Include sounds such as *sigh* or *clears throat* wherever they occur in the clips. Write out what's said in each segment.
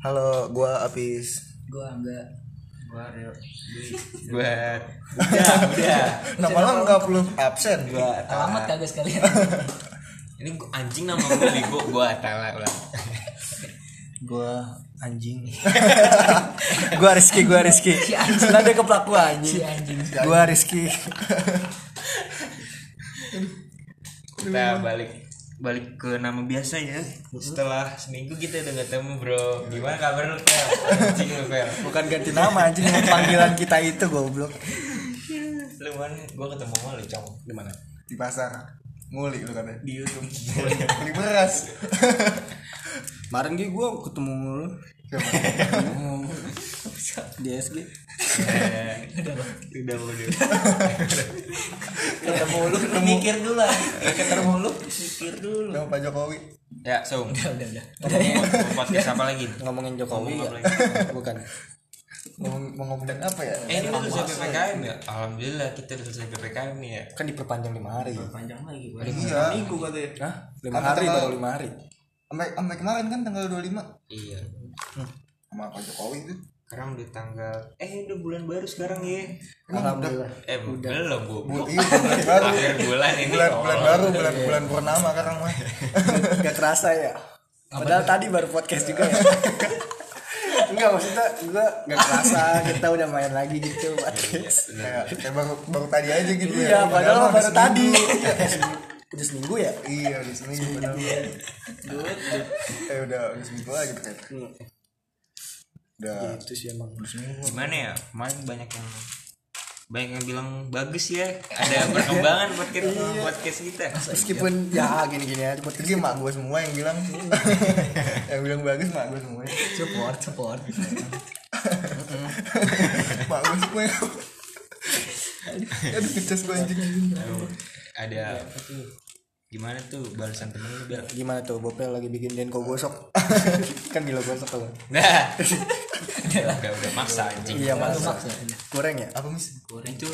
Halo, gua Apis. Gua enggak. Gua Rio. buat udah udah Nama lengkap lu absen. gua Alamat kagak sekalian. ini gua anjing nama gua bego gua Tala lah Gua anjing. *laughs* gua Rizky, gua Rizky. Si anjing. Nada keplak gua anjing. si anjing. Gua Rizky. kita balik balik ke nama biasa ya setelah seminggu kita udah ketemu bro gimana kabar lu Fel anjing lu Fel Bukan ganti nama anjing emang panggilan kita itu goblok. lu kan gua ketemu sama lu cong Di mana? Di pasar. Nguli lu katanya. di YouTube Beli beras. *laughs* Kemarin gue gua ketemu lu. Di SG. udah udah udah Ketemu lu mikir dulu lah. Ketemu lu mikir dulu. Sama Pak Jokowi. ya so Udah udah udah. mau podcast apa lagi Ngomongin Jokowi ya? *laughs* Bukan. Ngomong, mau ngomongin apa ya? eh ini udah selesai ppkm ya alhamdulillah kita udah selesai ppkm nih ya Kan diperpanjang lima hari. Panjang lagi. Iya. Minggu katanya. Hah? Lima hari baru lima hari. sampai sampai kemarin kan tanggal 25 iya sama Pak Jokowi itu sekarang udah tanggal eh udah bulan baru sekarang ya Alhamdulillah. eh belum bu Bu- iya bulan baru akhir bulan ini bulan oh. bulan baru bulan bulan purnama sekarang mah *laughs* Gak kerasa ya. Padahal tadi baru podcast juga ya. *laughs* Enggak maksudnya gua gak kerasa kita udah main lagi gitu podcast. kayak kayak baru baru tadi aja gitu Iya, ya padahal baru udah tadi. *laughs* seminggu. Udah seminggu ya? iya udah seminggu. Padahal eh udah udah seminggu aja gitu kan udah. Itu sih emang. gimana ya? Kemarin banyak yang banyak yang bilang bagus ya. Ada perkembangan podcast podcast kita. Meskipun ya gini-gini aja buat jadi mak gue semua yang bilang. *laughs* Yang bilang bagus mak gue semua. Support, support. *laughs* mak gue semua yang aduh. Kecas gue anjing. Ada gimana tuh balasan temen lu biar Gimana tuh Bopel lagi bikin denko gosok? *laughs* Kan bila gosok tuh. Nah. *laughs* Udah udah maksa anjing. Iya maksa. Aja. Goreng ya? apa mis? Itu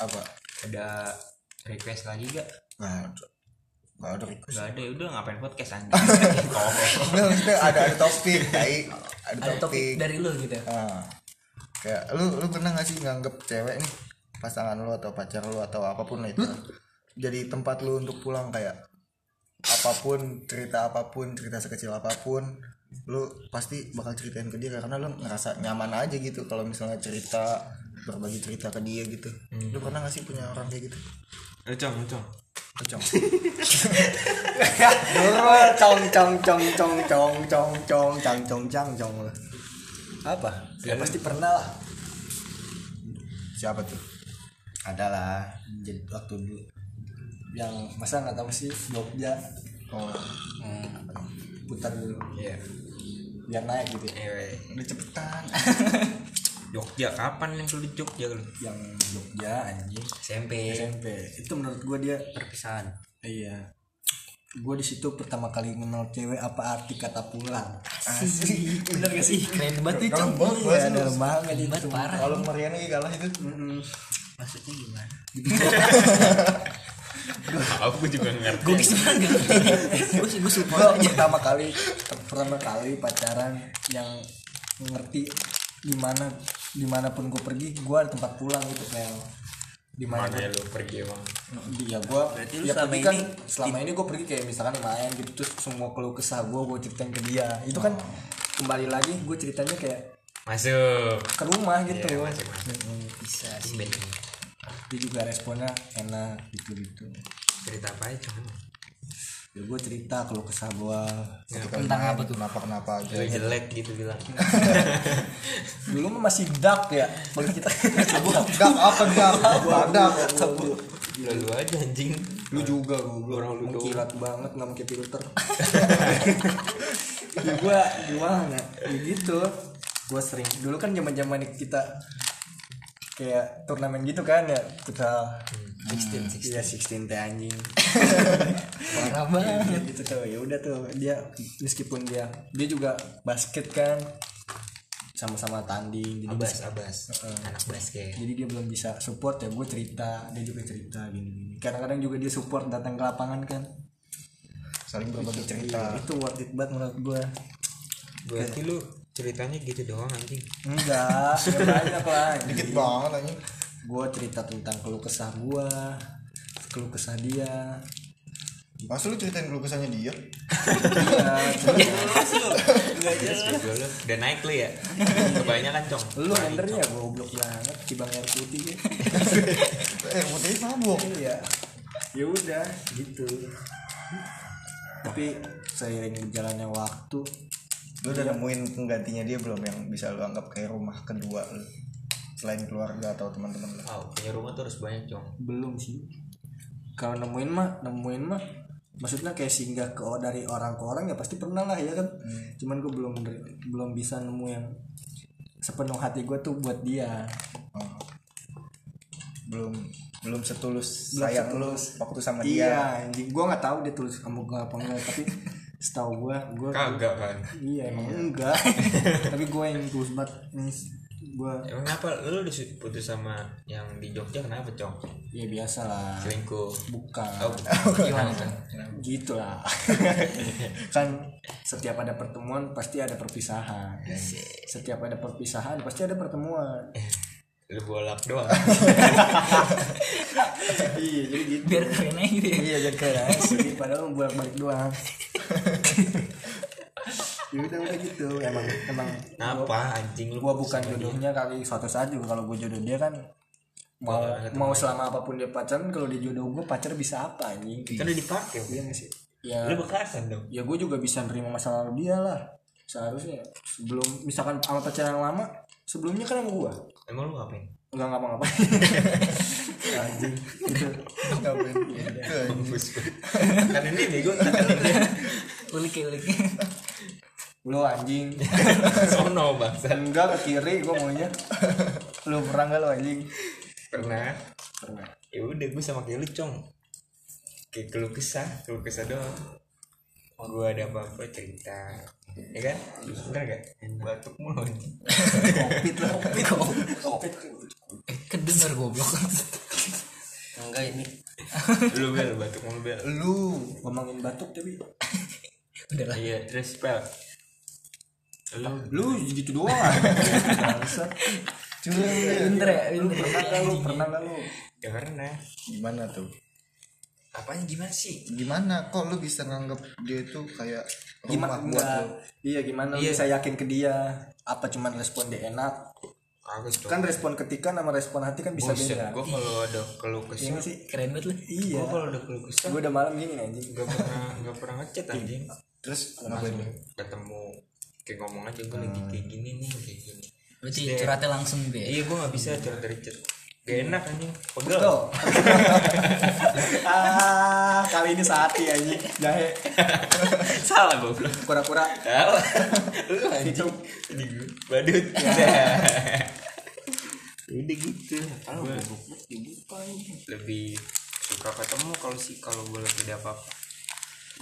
apa? Ada request lagi gak ada. Nggak ada request. Gak ada ya udah ngapain podcast anjing? *laughs* Nggak, maksudnya ada ada topik tai. Ada Ada topik topik. dari lu gitu. Ah. kayak lu lu pernah gak sih nganggep cewek nih pasangan lu atau pacar lu atau apa pun itu jadi tempat lu untuk pulang kayak apa pun cerita apa pun cerita sekecil apa pun lu pasti bakal ceritain ke dia karena lu ngerasa nyaman aja gitu kalau misalnya cerita berbagi cerita ke dia gitu lu pernah gak sih punya orang kayak gitu lu cong lu cong Kocong. Dulu cong cong cong cong cong cong cong cang cong cang cong apa ya pasti pernah lah siapa tuh ada lah jadi waktu dulu yang masa nggak tahu sih Jogja oh. Hmm, putar dulu. Iya. Biar naik gitu. Eh udah cepetan. *laughs* Jogja kapan yang di Jogja lu yang Jogja anjing. SMP SMP itu menurut gua dia perpisahan. Iya. Gua di situ pertama kali kenal cewek apa arti kata pulang. Asik. Bener gak sih? Keren banget itu. Dalam Iya, Mas. dalam banget itu. parah. kalau Mariana kalah itu. Maksudnya gimana? *laughs* aku juga ngerti. Gue ngerti. Gue sih gue support Gua aja. pertama kali pertama kali pacaran yang ngerti di mana di mana pun gue pergi gue ada tempat pulang gitu Mel di mana mana? Ya lu pergi emang? Iya gue Berarti lu ya selama pergi kan ini- selama ini gue pergi kayak misalkan main gitu terus semua keluh kesah gue gue ceritain ke dia. Itu kan kembali lagi gue ceritanya kayak masuk. ke rumah gitu. Iya, masuk masuk. Mm, bisa sih Dia juga responnya enak gitu gitu. Cerita apa aja cuman ya gue cerita keluh kesah gue Tentang apa tuh? kenapa kenapa aja jelek gitu bilang. *laughs* Dulu mah masih dark ya. Bagi kita. Dak apa dak badak Gila lu aja anjing. Lu juga gue orang lu mengkilat banget nggak pakai filter ya gue gimana? Ya gitu. Gue sering. Dulu kan zaman zaman kita kayak turnamen gitu kan ya kita sixteen iya sixteen teh anjing. *laughs* Parah banget. Iya, gitu tuh. Ya udah tuh dia meskipun dia dia juga basket kan sama-sama tanding jadi abas bisa- abas. Anak basket. Jadi dia belum bisa support ya gue cerita dia juga cerita gini gini kadang-kadang juga dia support datang ke lapangan kan. Saling berbagi cerita. Itu worth it banget menurut gue. Berarti lu ceritanya gitu doang anjing. Enggak ya banyak lah *laughs* dikit banget anjing. Gue cerita tentang keluh kesah gue keluh kesah dia. Masa lu ceritain dulu kesannya dia? Iya *laughs* Gue lu? Udah naik lu ya? *laughs* Kebanyakan cong. Lu endernya goblok banget cibang air putih ya. eh putih mabuk. Iya. Ya udah gitu. Tapi seiring berjalannya waktu lu udah nemuin penggantinya dia belum yang bisa lu anggap kayak rumah kedua lu? Selain keluarga atau teman-teman lu? Oh punya rumah tuh harus banyak cong belum sih. Kalau nemuin mah nemuin mah maksudnya kayak singgah ke dari orang ke orang ya pasti pernah lah ya kan? Cuman gue belum belum bisa nemu yang sepenuh hati gue tuh buat dia. Oh. belum belum setulus Belum sayang setulus. lu waktu sama iya dia anjing. Gue nggak tahu dia tulus kamu gue apa enggak tapi setahu gue gue kagak kan? Iya emang enggak. *laughs* Tapi gue yang tulus banget nih gue emang apa lu putus sama yang di Jogja kenapa cong? Ya biasa lah selingkuh. Bukan. Oh *laughs* Gimana tuh? gitu lah kan setiap ada pertemuan pasti ada perpisahan. Setiap ada perpisahan pasti ada pertemuan lu bolak doang. *laughs* Iya jadi gitu. Biar keren aja gitu ya. iya jadi keren aja. Sih padahal bolak balik doang. *laughs* Ya udah udah gitu. Emang emang. Kenapa anjing lu gua bukan jodohnya kali suatu saat juga kalau gua jodoh dia kan mau mau selama apa pun dia pacaran kalau dia jodoh gua pacar bisa apa anjing? Kan udah dipakai iya nggak sih? Ya. lu bekasan dong. Ya gue juga bisa nerima masa lalu dia lah. Seharusnya sebelum misalkan sama pacaran yang lama sebelumnya kan sama gue emang lu ngapain? Nggak ngapa-ngapain *laughs* anjing. Ngapain? Gitu anjing. kan ini bego kan ini Ulik ya ulik. lu anjing. Sono bangsa. Enggak ke kiri gue maunya. Lu pernah nggak lu anjing? Pernah. Pernah. Ya udah gue sama kayak lu cong. Kayak keluh kesah keluh kesah doang. Gue ada apa-apa cerita ya kan? Bener gak? Batuk mulu kopit lah. Kopit kopit Eh, kedengar goblok. enggak ini. Lu bel batuk mulu bel. Lu ngomongin batuk tapi. Udah lah. iya terus lu. Lu gitu doang. Bangsat. curang dia Pinter ya, lu pernah nggak lu? Pernah nggak lu? Ya karena gimana tuh apanya gimana sih? Gimana? Kok lu bisa nganggap dia itu kayak rumah gimana buat lu? Iya gimana? Lu Iya. bisa yakin ke dia? Apa cuman respon dia enak? Cong kan respon ketika sama respon hati kan bisa beda. gue kalau ada keluh Iya kesah. Nggak sih Keren banget lu. iya. Gue kalau ada keluh kesah. Gue udah malam gini anjing. Gak pernah gak pernah ngechat anjing. Terus ngapain? langsung ketemu kayak ngomong aja gue lagi kayak gini nih kayak gini. Berarti curhatnya langsung gitu ya. iya gue nggak bisa curhat dari chat gak enak anjing. Pegel. *laughs* Ah kali ini saati anjing. Jahe. *laughs* Salah goblok. Pura-pura salah. *laughs* Lu anjing. ini badut. Udah gitu. Gue lebih suka ketemu kalau sih kalau gue lagi ada apa-apa.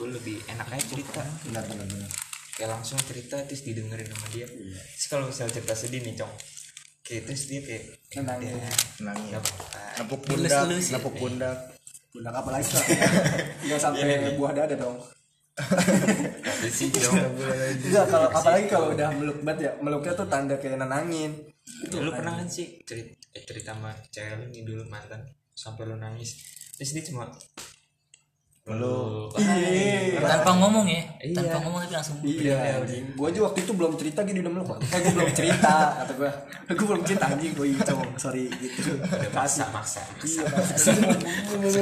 Gue lebih enak aja cerita. Benar benar benar. Kayak langsung cerita terus didengerin sama dia. Terus kalau misalnya cerita sedih nih cong terus dia kayak Tenang, "Ya nangis nggak apa-apa nepuk pundak nepuk pundak. Bunda apa lagi lah *laughs* nggak sampai buah dada dong. Sih dong. Kalau apalagi kalau udah meluk banget ya meluknya tuh tanda kayak nenangin. Ya, lu pernah kan sih cerita, eh, cerita sama cewek lu nih dulu mantan sampai lu nangis? Terus dia cuma lu iya Tanpa ngomong ya. Iya. Tanpa ngomong tapi langsung. Iya, anjing. Gue aja waktu itu belum cerita gini udah meluk. Eh, gue belum cerita, kata gue. Gue belum cerita anjing, gue itu, sorry gitu. udah maksa maksa Iya,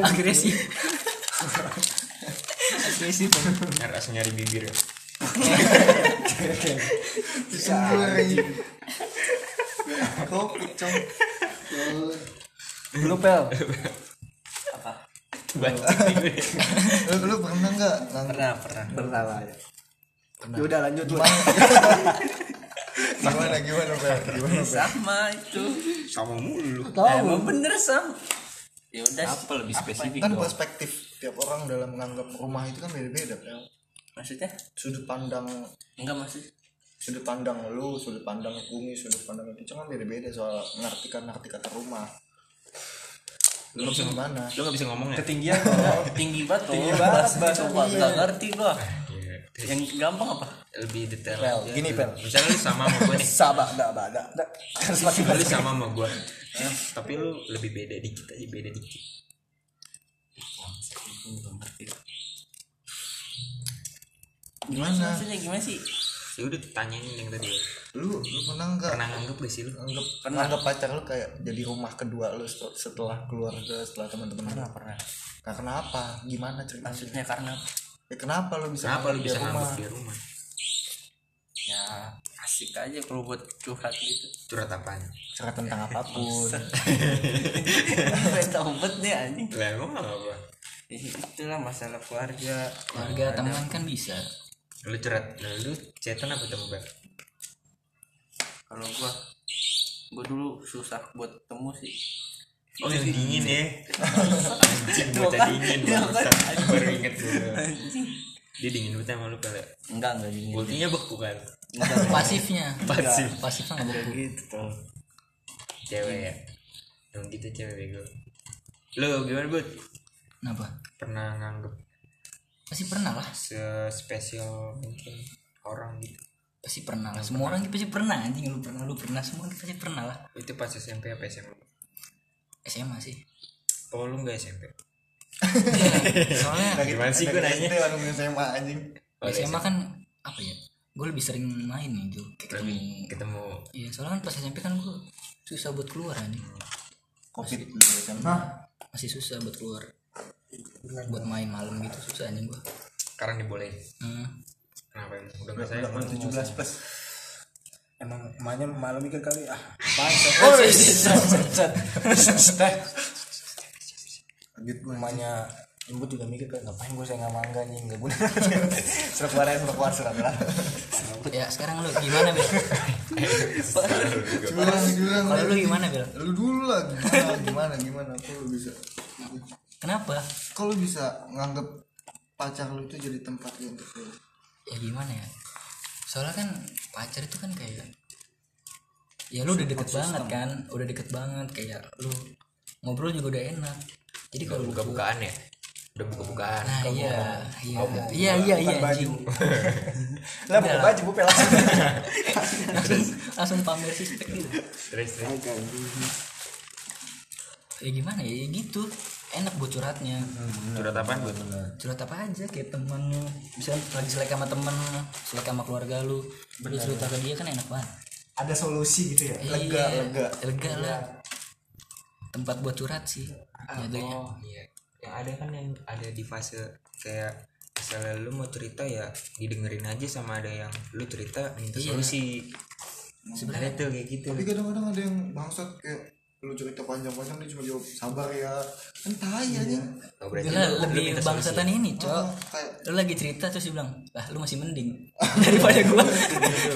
Agresif. *laughs* Agresif. nyari langsung nyari bibir ya kopi cong Lu pel. *laughs* lu, lu pernah nggak Pernah, pernah. Pernah lah ya. Ya udah lanjut lu. *laughs* gimana gimana gimana Pel? Sama itu. sama mulu Emang bener sam. Ya udah. apa lebih spesifik kan perspektif tiap orang dalam menganggap rumah itu kan beda-beda. Maksudnya? sudut pandang Enggak maksud. sudut pandang lu sudut pandang bumi sudut pandang itu kan beda-beda soal ngartikan arti kata rumah lu gimana lu gak bisa ngomong ya Ketinggian *laughs* Tinggi banget tuh. Tinggi banget, Bahasa bahasa coba iya. enggak ngerti gua. Iya. Yang gampang apa? lebih detail. Pel, aja. gini, Pel. misalnya lu sama sama gue nih. Sabar dah dah dah dah harus makin lu sama sama gue tapi lu lebih beda dikit aja beda dikit. Gimana? Maksudnya gimana sih ya udah tanyain yang tadi. Lu lu pernah nggak? Pernah nganggep gak sih lu? Anggap anggap pacar lu kayak jadi rumah kedua lu setel- setelah keluarga setelah teman-teman lu? Pernah pernah. Nah, kenapa? Gimana ceritanya maksudnya karena ya, kenapa lu bisa kenapa lu anggap bisa nganggep dia rumah? Ya asik aja kalau buat curhat gitu. Curhat apaan? Cerita tentang apa pun. Tahu bet nih anjing. Lah emang apa? Ya, itulah masalah keluarga. Keluarga teman kan bisa lu nah, lu chatan apa temu bang kalau gua gua dulu susah buat temu sih. Oh yang dingin ya? Anjing bocah dingin bangsat. baru inget gue dia dingin banget sama lu kali enggak enggak dingin. Ultinya beku kan *laughs* pasifnya. Pasif. pasifnya nggak beku gitu tuh cewek ya? Dong gitu cewek bego. Lu gimana bud? Kenapa? Pernah nganggep pasti pernah lah spesial mungkin orang gitu pasti pernah lah semua orang pasti pernah anjing lu pernah lu pernah semua orang pasti pernah lah itu pas SMP apa SMA SMA sih oh lu nggak SMP soalnya gimana sih gue nanya itu langsung SMA anjing Oh, SMA kan apa ya gue lebih sering main nih tuh kayak ketemu ketemu iya soalnya kan pas SMP kan gue susah buat keluar anjing covid dulu SMA masih susah buat keluar buat main malam gitu susah anjing gue sekarang dibolehin? Hmm. kenapa emang udah nggak sayang? udah 17 plus. Emang emaknya malu mikir kali ah apaan Oh, iya, gitu gue emaknya ibu juga mikir kan ngapain gue saya nggak mangga anjing? Nggak guna suruh keluar aja suruh keluar suruh keluar ya sekarang lu gimana bel kalau lu gimana bel lu dulu lah gimana gimana gimana? Lu bisa kenapa? Kalau bisa nganggap pacar lu itu jadi tempat lu untuk lu ya gimana ya? Soalnya kan pacar itu kan kayak ya lu udah deket banget kan? Udah deket banget kayak lu ngobrol juga udah enak. Jadi udah kalau buka bukaan ya? Udah buka bukaan nah iya iya. Iya iya iya anjing. *laughs* Lah buka baju bu pelas *laughs* langsung langsung pamer sispek gitu. Terus terus? Ya gimana ya, ya gitu enak buat curhatnya. Curhat apaan buat? Curhat apa aja kayak temen bisa lagi selek sama temen selek sama keluarga lu. Lu cerita ke dia kan enak banget. Ada solusi gitu ya? Lega, Iya, lega. lega. lah. Tempat buat curhat sih. Jatuhnya oh. Iya. Yang ada kan yang ada di fase kayak misalnya lu mau cerita ya didengerin aja sama ada yang lu cerita minta Iya. solusi. Sebenarnya tuh kayak gitu. Tapi kadang-kadang ada yang bangsat kayak lu cerita panjang-panjang dia cuma jawab sabar ya. Kan tai aja. Oh, lu lebih bangsatan ini cok. Oh, kayak lu lagi cerita terus dia bilang lah lu masih mending *laughs* daripada gua.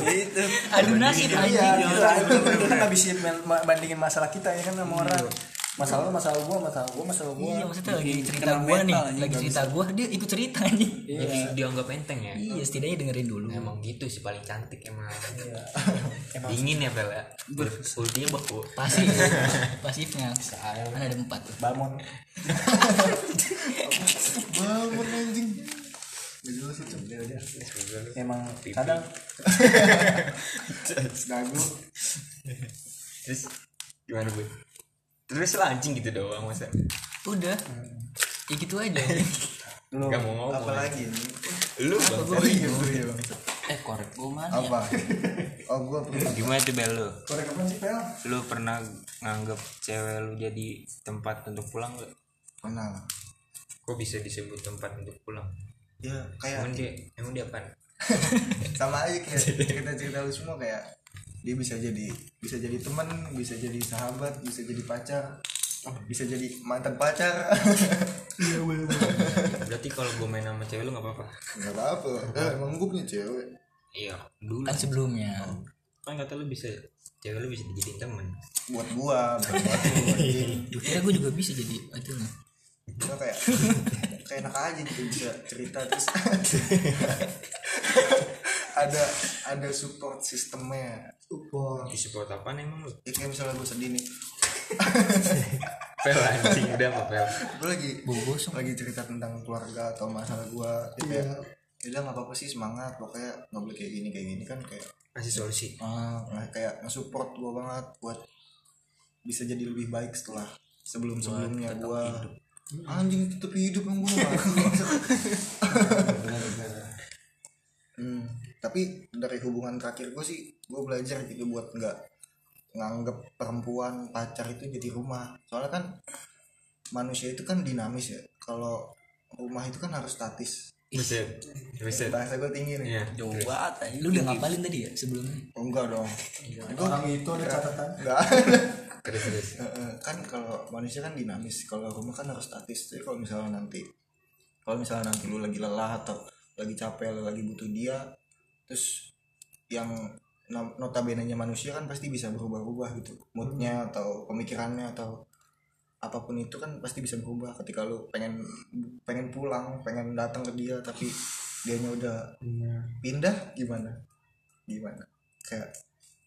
Itu adu nasib iya anjing. kita kita nggak bisa ma- ma- bandingin masalah kita ya kan sama orang masalah lu masalah gua masalah gua masalah gua. Iya maksudnya lagi cerita gua nih lagi cerita gua. Dia ikut cerita anjing. Jadi dianggap enteng ya? Iya setidaknya dengerin dulu. Emang gitu sih paling cantik emang. *laughs* Emang dingin ya Bel ya? Ultinya beku. pasif. *laughs* Pasifnya. Kan ada empat balmon *laughs* bangun. Anjing. Emang kadang. Dagu terus gimana bu terus lah anjing gitu doang masa udah. Ya gitu aja. Lu *laughs* nggak mau ngomong. Apalagi nih lu bang? oh iya iya eh korek gua mana ya? Apa? Oh gua pernah. Gimana tuh Bel lu? Korek apa sih pel lu pernah nganggep cewek lu jadi tempat untuk pulang gak? pernah. Lah. kok bisa disebut tempat untuk pulang? Ya kayak emang dia emang dia apaan? *laughs* Sama aja kayak cerita-cerita lu semua kayak dia bisa jadi bisa jadi teman bisa jadi sahabat bisa jadi pacar bisa jadi mantan pacar. *laughs* Berarti kalau gue main sama cewek lu nggak apa-apa? Nggak apa-apa. Eh, emang gue punya cewek. Iya dulu. Kan sebelumnya. Kan kata lu bisa cewek lu bisa dijadiin temen. Buat gua buat. *laughs* Gua. Kira gue juga bisa jadi itu Gua kayak kayak enak aja gitu bisa cerita terus *laughs* ada ada support sistemnya. Support. Di support apaan emang lu? Ya kayak misalnya gue sedih nih. *laughs* Pel anjing udah apa pel? Gue lagi gosong. lagi cerita tentang keluarga atau masalah gue ya kayak udah nggak apa-apa sih semangat. Pokoknya nggak boleh kayak gini kayak gini kan kayak masih solusi. Ah nah, kayak nge-support gue banget buat bisa jadi lebih baik setelah sebelum sebelumnya gue anjing tetap hidup yang gue *laughs* hmm, tapi dari hubungan terakhir gue sih gue belajar gitu buat nggak nganggep perempuan pacar itu jadi rumah. Soalnya kan manusia itu kan dinamis ya. Kalau rumah itu kan harus statis. Bisa bisa bahasa gue tinggi nih. Iya. jauh banget lu udah ngapalin tadi ya sebelumnya? Oh, enggak dong. Orang itu ada catatan. Enggak. *laughs* Terus terus kan kalau manusia kan dinamis. Kalau rumah kan harus statis. Jadi kalau misalnya nanti kalau misalnya nanti lu lagi lelah atau lagi capek lu lagi butuh dia terus yang no- notabene nya manusia kan pasti bisa berubah-ubah gitu. Moodnya atau pemikirannya atau apa pun itu kan pasti bisa berubah. Ketika lu pengen pengen pulang pengen datang ke dia tapi dianya udah pindah gimana? Gimana? Kayak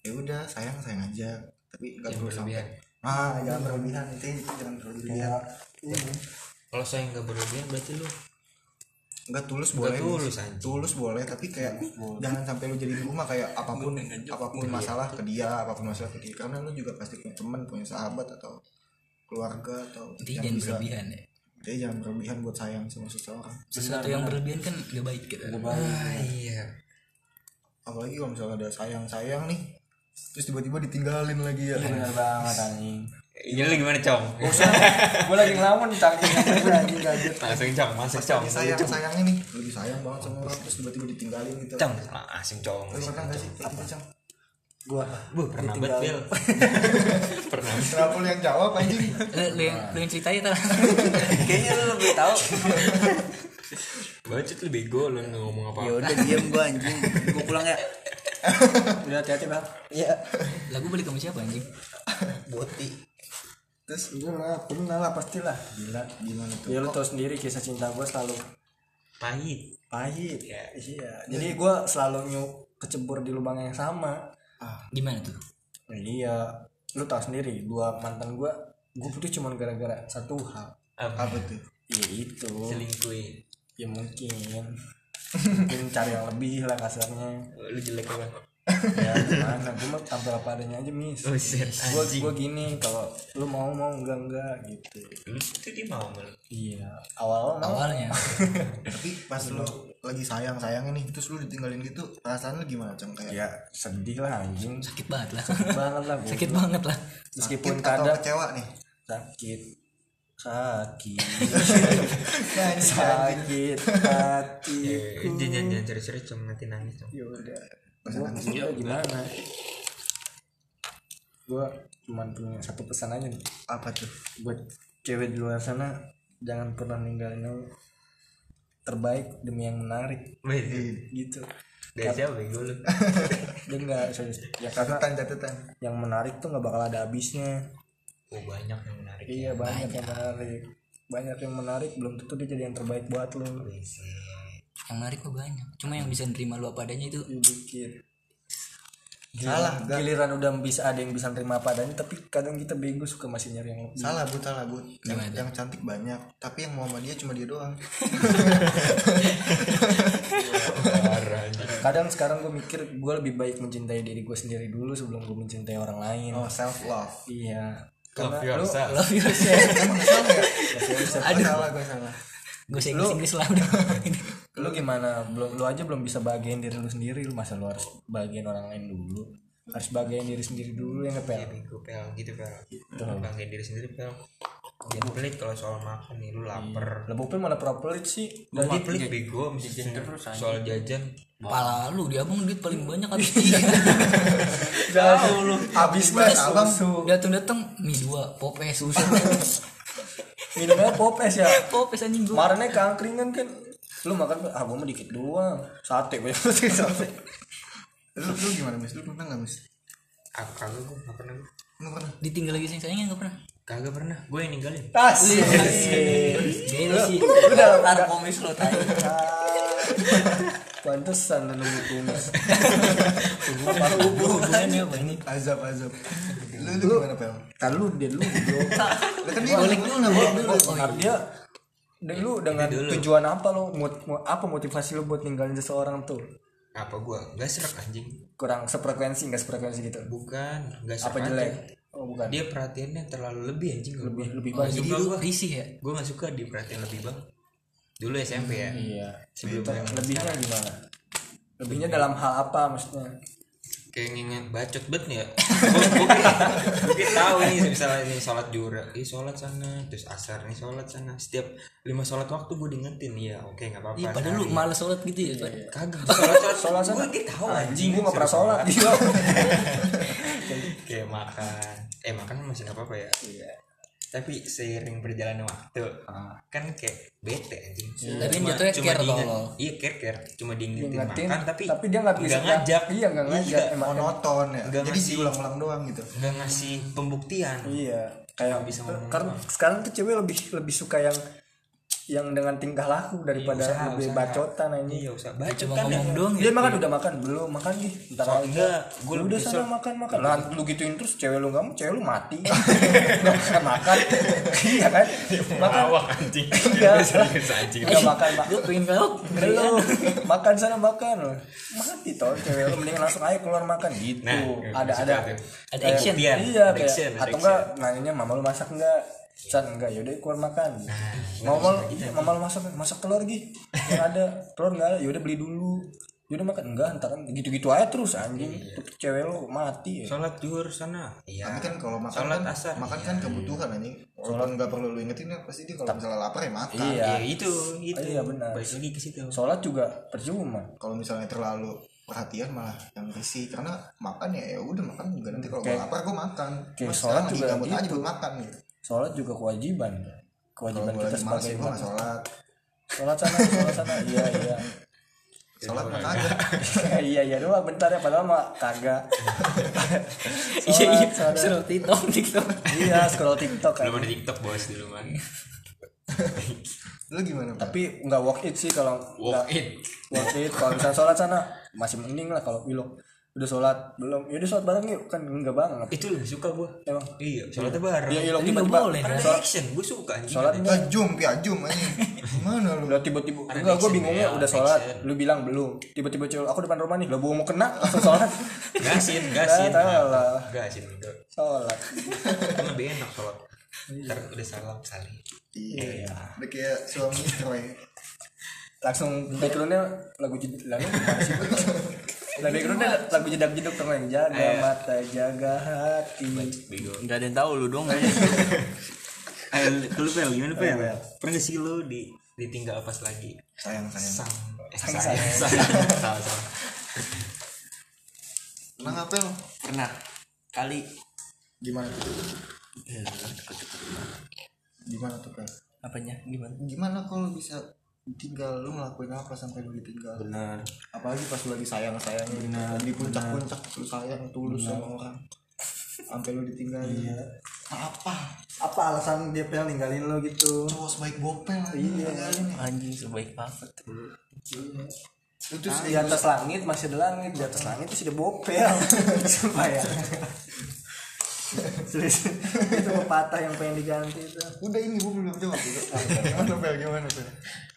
ya udah sayang sayang aja. Tapi nggak perlu sampai ah jangan berlebihan itu jangan berlebihan. Kalau saya nggak berlebihan berarti lu nggak tulus Nggak boleh. tulus, anjing. tulus boleh tapi kayak jangan sampai lu jadi di rumah kayak apa pun apa pun masalah ke dia apa pun masalah ke dia. Karena lu juga pasti punya teman punya sahabat atau keluarga atau yang jangan bisa berlebihan ya. Jadi jangan berlebihan buat sayang sama seseorang. Sesuatu yang berlebihan kan gak baik gitu. Ah iya. Apalagi kalau misalnya ada sayang sayang nih terus tiba-tiba ditinggalin lagi ya. Benar banget anjing ini lu gimana cong? Gue lagi ngelamun gadget *laughs* langsung cong masuk cong. Lagi sayang sayangnya nih lagi sayang banget sama orang terus tiba-tiba ditinggalin gitu. Cong langsung cong. Lu pernah gak sih? Gitu cang gue bu pernah banget Bel *laughs* pernah. Kenapa lu yang jawab anjing. Lu, lu yang lu yang ceritain tuh *laughs* kayaknya lu lebih tahu bacot lu bego lu ngomong apa. Ya udah diem gua anjing. Gua pulang ya. Udah hati-hati bang. Iya. Lagu balik sama siapa anjing? Boti terus udah lah pernah lah pastilah. Gila gimana tuh? Ya lu tau sendiri kisah cinta gue selalu pahit. pahit. Ya iya. Jadi gue selalu nyuk kecebur di lubang yang sama. Gimana tuh? Nah, iya. Lu tau sendiri dua mantan gue gue putus cuma gara-gara satu hal apa? Apa tuh? Ya itu. Selingkuhin. Ya mungkin. *laughs* Mungkin cari yang lebih lah kasarnya. Lu jelek apa ya gimana? Gue mah tampil apa adanya aja mis oh gue gue gini kalau lu mau mau enggak enggak gitu. Lu itu dia mau malu iya awal awalnya. *laughs* Tapi pas lu lagi sayang sayang ini terus lu ditinggalin gitu perasaan lu gimana cang kayak ya sedih lah anjing. Sakit banget lah. Banget lah *laughs* sakit banget lah. Meskipun sakit atau kadang kecewa nih? Sakit. Sakit. Sakit. *laughs* Hati Eh, jangan jangan ceri-ceri cong nanti nangis ya udah gua gua gimana? Gua cuman punya satu pesan aja nih. Apa tuh? Buat cewek di luar sana jangan pernah ninggalin yang terbaik demi yang menarik. Wih, gitu. Dari siapa bego lu? *laughs* Dia enggak serius ya karena catatan catatan. yang menarik tuh nggak bakal ada habisnya. Oh banyak yang menarik iya banyak yang menarik. Banyak yang menarik belum tentu dia jadi yang terbaik buat lo yang menarik mah banyak. Cuma yang bisa nerima lu apa adanya itu. Dikit salah gak. giliran udah bisa ada yang bisa nerima apa adanya tapi kadang kita bego suka masih nyari yang lebih salah bu salah bu. Yang, Gimana yang cantik banyak tapi yang mau sama dia cuma dia doang. *laughs* Kadang sekarang gue mikir gue lebih baik mencintai diri gue sendiri dulu sebelum gue mencintai orang lain. Oh self love iya. Love karena lu *laughs* yourself love yourself. Emang salah ya? Aduh. gue salah gue salah. Gue Inggris Inggris lah udah *laughs* lu gimana? Belum lu aja belum bisa bahagiain diri lu sendiri. Lu masa lu harus bahagiain orang lain dulu? Harus bahagiain diri sendiri dulu ya nggak pel? Bego pel. Gitu pel. Banggain diri sendiri pel. Jangan pelit kalau soal makan nih lu lapar. Lah Bopel mana pernah pelit sih. Lu mah pelit bego mesti soal jajan. Pala lu dia abang duit paling banyak habis *laughs* tiga Jauh lu. Habis mas abang. datang datang mie dua popes susu minumnya popes ya? Popes anjing gua. Kemarinnya keangkringan kan lu makan ah gua mah dikit doang. Sate banyak banget *laughs* sate. Lu lu gimana mis? Lu pernah nggak mis? Aku kagak gue gak pernah gua. lu pernah? Ditinggal lagi sayang sayangnya nggak pernah? Kagak pernah. Gue yang ninggalin. Asik. Dia sih. udah Ntar komis lo tai. *laughs* Pantesan lu nunggu kumis. Hubungannya? apa ini? Azab azab. Lu lu gimana pel? Kan lu dia lu Lah kan dia nggak Karena dia Dan lu dengan tujuan apa lo mot- apa motivasi lu buat ninggalin seseorang tuh? Apa gua? Nggak serak anjing. Kurang sefrekuensi nggak sefrekuensi gitu? Bukan nggak apa serak aja. jelek? Oh bukan. Dia perhatiannya terlalu lebih anjing. Lebih lebih Oh, banyak. jadi gua. risih ya? Gue nggak suka diperhatiin lebih bang. Dulu SMP ya. Iya. Sebelum lebihnya gimana? Lebihnya dalam hal apa maksudnya kayak nginget bacot bet ya. *laughs* Gue gue tahu nih misalnya ini sholat jura ih sholat sana terus asar nih sholat sana. Setiap lima sholat waktu gue diingetin. Ya oke nggak apa-apa Ih, padahal lu malas sholat gitu ya Pak? kagak. *laughs* Sholat sholat sholat sana. Gue tahu anjing gua nggak pernah sholat. *laughs* kayak makan. Eh makan masih nggak apa-apa ya? Iya tapi seiring berjalannya waktu kan kayak bete anjing. Tapi yang jatuhnya care diinget- tolol. iya care care. Cuma diingetin Diingetin, makan tapi tapi dia nggak bisa ngajak. iya nggak ngajak emang monoton ya. Nggak jadi ngasih. diulang-ulang doang gitu. nggak ngasih pembuktian. Iya kayak bisa ngomong karena sekarang tuh cewek lebih lebih suka yang yang dengan tingkah laku daripada usaha, lebih usaha. bacotan ini iya usah baca Cuma kan ngomong ya. doang dia makan udah makan? Belum makan gih ntar aja enggak gue lu udah sana makan makan. Nah lu gituin terus cewek lu mau cewek lu mati. Nggak makan. Makan iya kan? Makan. anjing. Iya anjing. Udah makan mak Gue pengen peluk belum. Makan sana makan. Mati toh cewek lu. Mending langsung ayo keluar makan. Gitu. Nah, ada ada. Ada kayak- action. Iya, iya kayak action, atau enggak nanyanya mama lu masak enggak San enggak yaudah keluar makan. Mama lu mama lu masak masak telur gih yang ada. Telur enggak ada? Yaudah beli dulu. Yaudah makan. Enggak ntar kan gitu-gitu aja terus anjing. Tuh cewek lu mati ya. sholat juhur sana. Iya. Tapi kan kalau makan sholat kan asar. makan kan kebutuhan anjing. Walaupun nggak perlu lu ingetin ya pasti dia kalau misalnya lapar ya makan. Iya. Ya itu itu. Iya, benar. balik lagi ke situ. Sholat juga percuma. Kalau misalnya terlalu perhatian malah yang risih karena makan ya ya udah makan. Juga nanti kalau gue lapar gue makan. kayak Cuma sholat sekarang lagi juga gabut aja gitu. buat makan gitu sholat juga kewajiban. Kewajiban kita sebagai nggak sholat. Sholat sana sholat sana. *laughs* Iya iya. Sholat mah kagak. iya iya doang. Bentar ya padahal mah kagak. *laughs* Iya iya. Suruh tiktok tiktok. Iya scroll tiktok kan. belum ada tiktok bos di rumah. *laughs* Lu gimana Pak? tapi nggak worth it sih kalau walk nggak it. worth it. Kalau misalnya sholat sana masih mending lah kalau bilang udah sholat? Belum. Ya udah sholat bareng yuk. Kan enggak banget. Itu lebih suka gue emang? Iya sholatnya bareng. Ya ilok nggak tiba-tiba boleh, karena sholat. Ada action. Gue suka anjing. Sholat ada Ah, jum ya jum aja gimana lu? Udah tiba-tiba Ada enggak gue bingungnya ya, udah sholat. action. lu bilang belum. Tiba-tiba cewek aku depan rumah nih. Lah mau kena langsung sholat. *laughs* Gasin gasin. Nggak tahu lah. gasin itu sholat. Kan lebih enak sholat. Ntar udah salam salim iya. Udah kayak suami Troy langsung backgroundnya lagu jeduk lagu *laughs* lah backgroundnya lagu jedak jeduk tuh yang jaga mata jaga hati. Nggak ada yang tahu lu dong Ayo, *laughs* lu pel gimana pel? Pel. Pernah gak sih lu di ditinggal pas lagi? Sayang sayang. Sang. Eh, sayang sayang. sayang. Salah salah. Pernah ngapel pernah. Kali. Gimana tuh? Gimana tuh Pel? apanya? Gimana? Gimana kalau bisa ditinggal lu ngelakuin apa sampai lu ditinggal? Benar. Apalagi pas lu lagi sayang sayangnya di puncak-puncak lu sayang tulus sama orang. Sampai lu ditinggal iya. apa? Apa alasan dia pengen ninggalin lo gitu? Cowok sebaik bopel Iya. ya. anjing sebaik apa tuh lu tuh di atas langit masih ada langit. Di atas langit itu sudah bopel sumpah ya *laughs* *laughs* Serius. itu pepatah yang pengen diganti itu. Udah ini gua belum jawab itu. Gimana pel gimana pel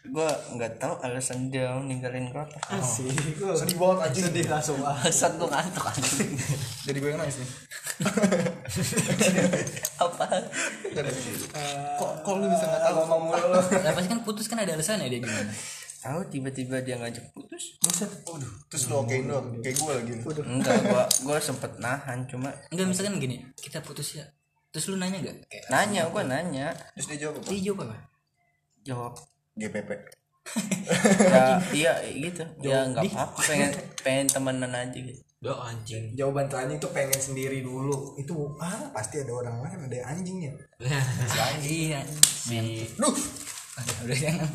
gua nggak tahu alasan dia ninggalin kota. Sih sedih banget aja sedih langsung. Ah Bangsat gua ngantuk anjing. Jadi gue yang nangis nih. *laughs* Apa? Kok kok lu bisa nggak tahu? ngomong mulu. Lo Nah pasti kan putus kan ada alasannya dia gimana tahu tiba-tiba dia ngajak putus. Waduh, terus lu okein doang kayak gue lagi. Enggak gua gua sempet nahan cuma Enggak misalkan gini Kita putus ya. Terus lu nanya gak? Kayak nanya gua nanya. Terus dia jawab apa? Dia jawab apa? jawab. GPP *laughs* ya iya gitu. Ya nggak apa-apa pengen pengen temenan aja gitu. Do anjing. Jawaban tanya itu pengen sendiri dulu. Itu ah pasti ada orang lain ada anjingnya *laughs* Iya. Si Duh, Udah jangan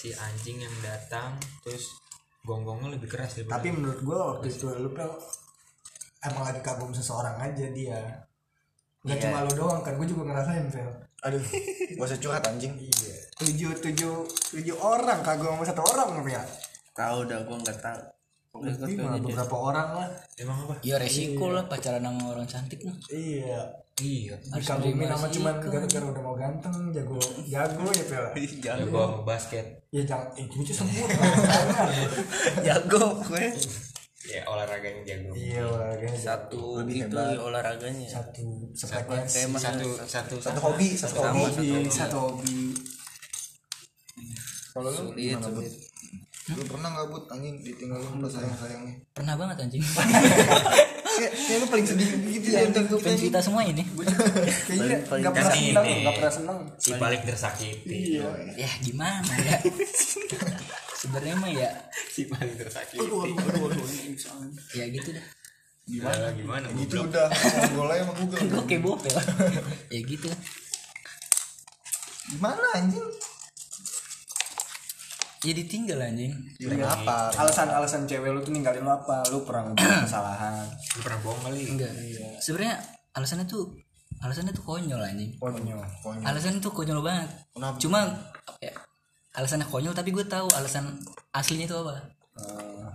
si anjing yang datang terus gonggongnya lebih keras daripada tapi menurut gue waktu itu lu pel emang lagi kagum seseorang aja dia. Nggak cuma lu doang kan gue juga ngerasain pel aduh gak usah curhat anjing. Iya. Tujuh tujuh tujuh orang kagum sama satu orang ya tahu dah gua nggak tahu. Tapi mah beberapa orang lah. Emang apa? Ya resiko lah pacaran sama orang cantik mah iya iya dikagumin terima sama cuman gara-gara udah mau ganteng jago jago ya pel ya gua mau basket. Ya jangan eh, itu sempurna *laughs* jago gue ya olahraganya jago. Iya olahraganya satu gitu ya, olahraganya. Satu mas satu satu satu hobi satu satu hobi hobi. satu hobi. kalau lu sulit gimana sulit. Lu pernah nggak bud? Anjing ditinggalin pas sayang sayangnya pernah banget anjing *laughs* kayak lu paling sedih gitu ya untuk tuh fans kita semua ini. *laughs* Kayaknya paling- nggak pernah ini. nggak pernah senang si paling tersakiti. Iya. Ya gimana ya? Sebenarnya mah ya. Si paling tersakiti. Ya gitu dah gimana? Gimana itu goblok. udah aja sama Google. Gue kebo ya gitu. Gimana anjing ya ditinggal anjing. Kenapa alasan-alasan cewek lu tuh ninggalin lu apa? Lu pernah ngebuat *clears throat* kesalahan? Lu pernah bohong kali? Enggak. Sebenarnya alasannya tuh alasannya tuh konyol anjing. Konyol Konyol. alasannya tuh konyol banget. Kenapa? cuma apa ya, alasannya konyol tapi gue tahu alasan aslinya itu apa. Eh,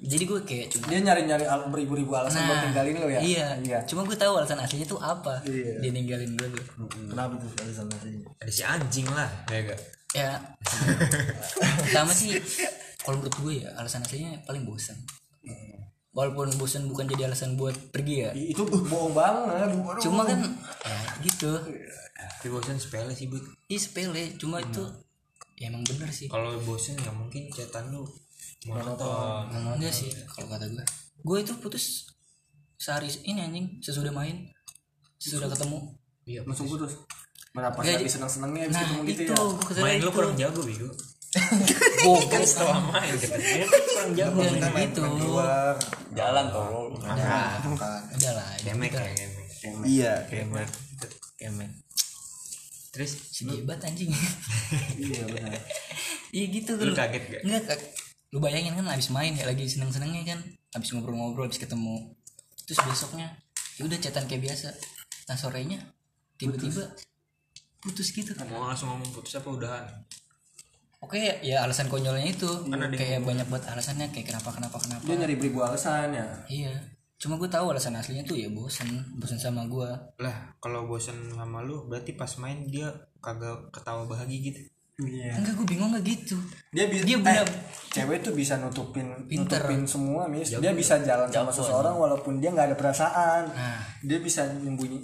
jadi gue kayak cuma dia nyari-nyari al- beribu-ribu alasan buat ninggalin lu ya? iya, iya. Cuma gue tahu alasan aslinya tuh apa Iya. dia ninggalin gue kenapa tuh alasan alasannya ada si anjing lah ya gak ya. Pertama sih kalau menurut gue ya alasan aslinya paling bosan walaupun bosan bukan jadi alasan buat pergi ya. Itu bohong banget. Cuma kan ya gitu. Tapi bosan sepele sih bud. Ih sepele. Cuma itu ya emang bener sih. Kalau bosan ya mungkin catatan lu monoton. Enggak sih kalau kata gue. Gue itu putus sehari ini anjing. Sesudah main sesudah ketemu. Iya langsung putus mana pas Nggak, lagi senang-senangnya habis nah ketemu itu gitu ya? gue kesel main lu itu kurang jago bego goblok setelah main kita main kurang jago. Enggak gitu luar jalan udah bukan udah lah kemek gitu. ya iya. Kemek. Kemek. Terus si hebat anjing. Iya benar. *laughs* Iya gitu Lu kaget gak? enggak lu bayangin kan abis main ya lagi seneng senengnya kan. Abis ngobrol-ngobrol abis ketemu. Terus besoknya ya udah chatan kayak biasa. Nah sorenya tiba-tiba putus gitu mau langsung ngomong putus apa udahan? Oke ya, ya alasan konyolnya itu. Kan ada kayak banyak buat alasannya kayak kenapa kenapa kenapa. Dia nyari beribu alasan ya. Iya. Cuma gue tahu alasan aslinya tuh ya bosan bosan sama gue lah kalau bosan sama lu berarti pas main dia kagak ketawa bahagia gitu? Iya. Enggak gue bingung nggak gitu. Dia bisa Dia bener- cewek tuh bisa nutupin Pinter. nutupin semua mis dia bisa jalan sama seseorang walaupun dia nggak ada perasaan. Nah. Dia bisa nyembunyi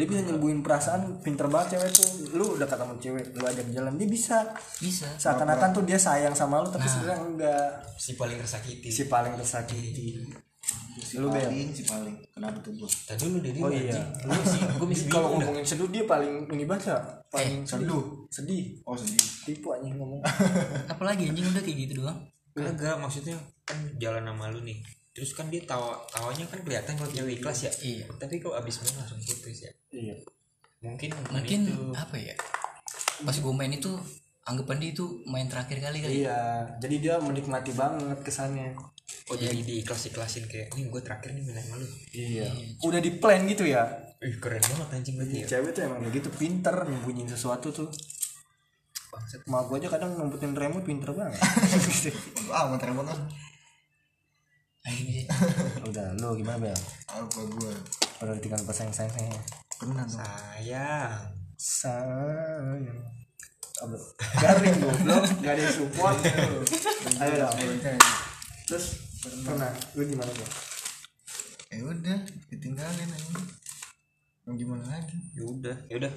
dia bisa nyembuhin perasaan pinter banget cewek tuh. Lu udah ketemu cewek lu ajak jalan dia bisa. Bisa. Seakan-akan tuh dia sayang sama lu tapi sebenarnya enggak. Si paling tersakiti. Si paling tersakiti. Lu bel? paling si paling. Kenapa tuh bos tadi lu dari oh iya. lu sih gue bisa kalau ngomongin seduh dia paling ini baca paling seduh? Sedih. Oh sedih. Tipu anjing ngomong. *laughs* Apalagi anjing udah kayak gitu doang. Kagak maksudnya kan jalan sama lu nih terus kan dia tawa tawanya kan kelihatan kalau cewek ikhlas ya. Iya. tapi kok abis main langsung putus ya? Iya. Mungkin mungkin itu. apa ya? Pas gue main itu anggapan dia itu main terakhir kali kali. Iya. Jadi dia menikmati banget kesannya. Oh jadi diikhlas ikhlasin kayak nih gue terakhir nih main sama lu. Iya. Udah di plan gitu ya? Ih keren banget anjing berarti ya. cewek tuh emang begitu pinter nyembunyiin sesuatu tuh. Bangsat. mak gue aja kadang ngumpetin remote pinter banget. *laughs* Ah mau telepon kan anjing sih udah lu gimana bel? Apa gua? Udah ditinggal pas sayang sayangnya pernah dong. Sayang. Sayang. Apa? garing goblok. Gak ada yang support. Ayo dong. Terus? Pernah. Lu gimana bel? Ya udah ditinggalin aja. Mau gimana lagi? Ya udah. Ya udah.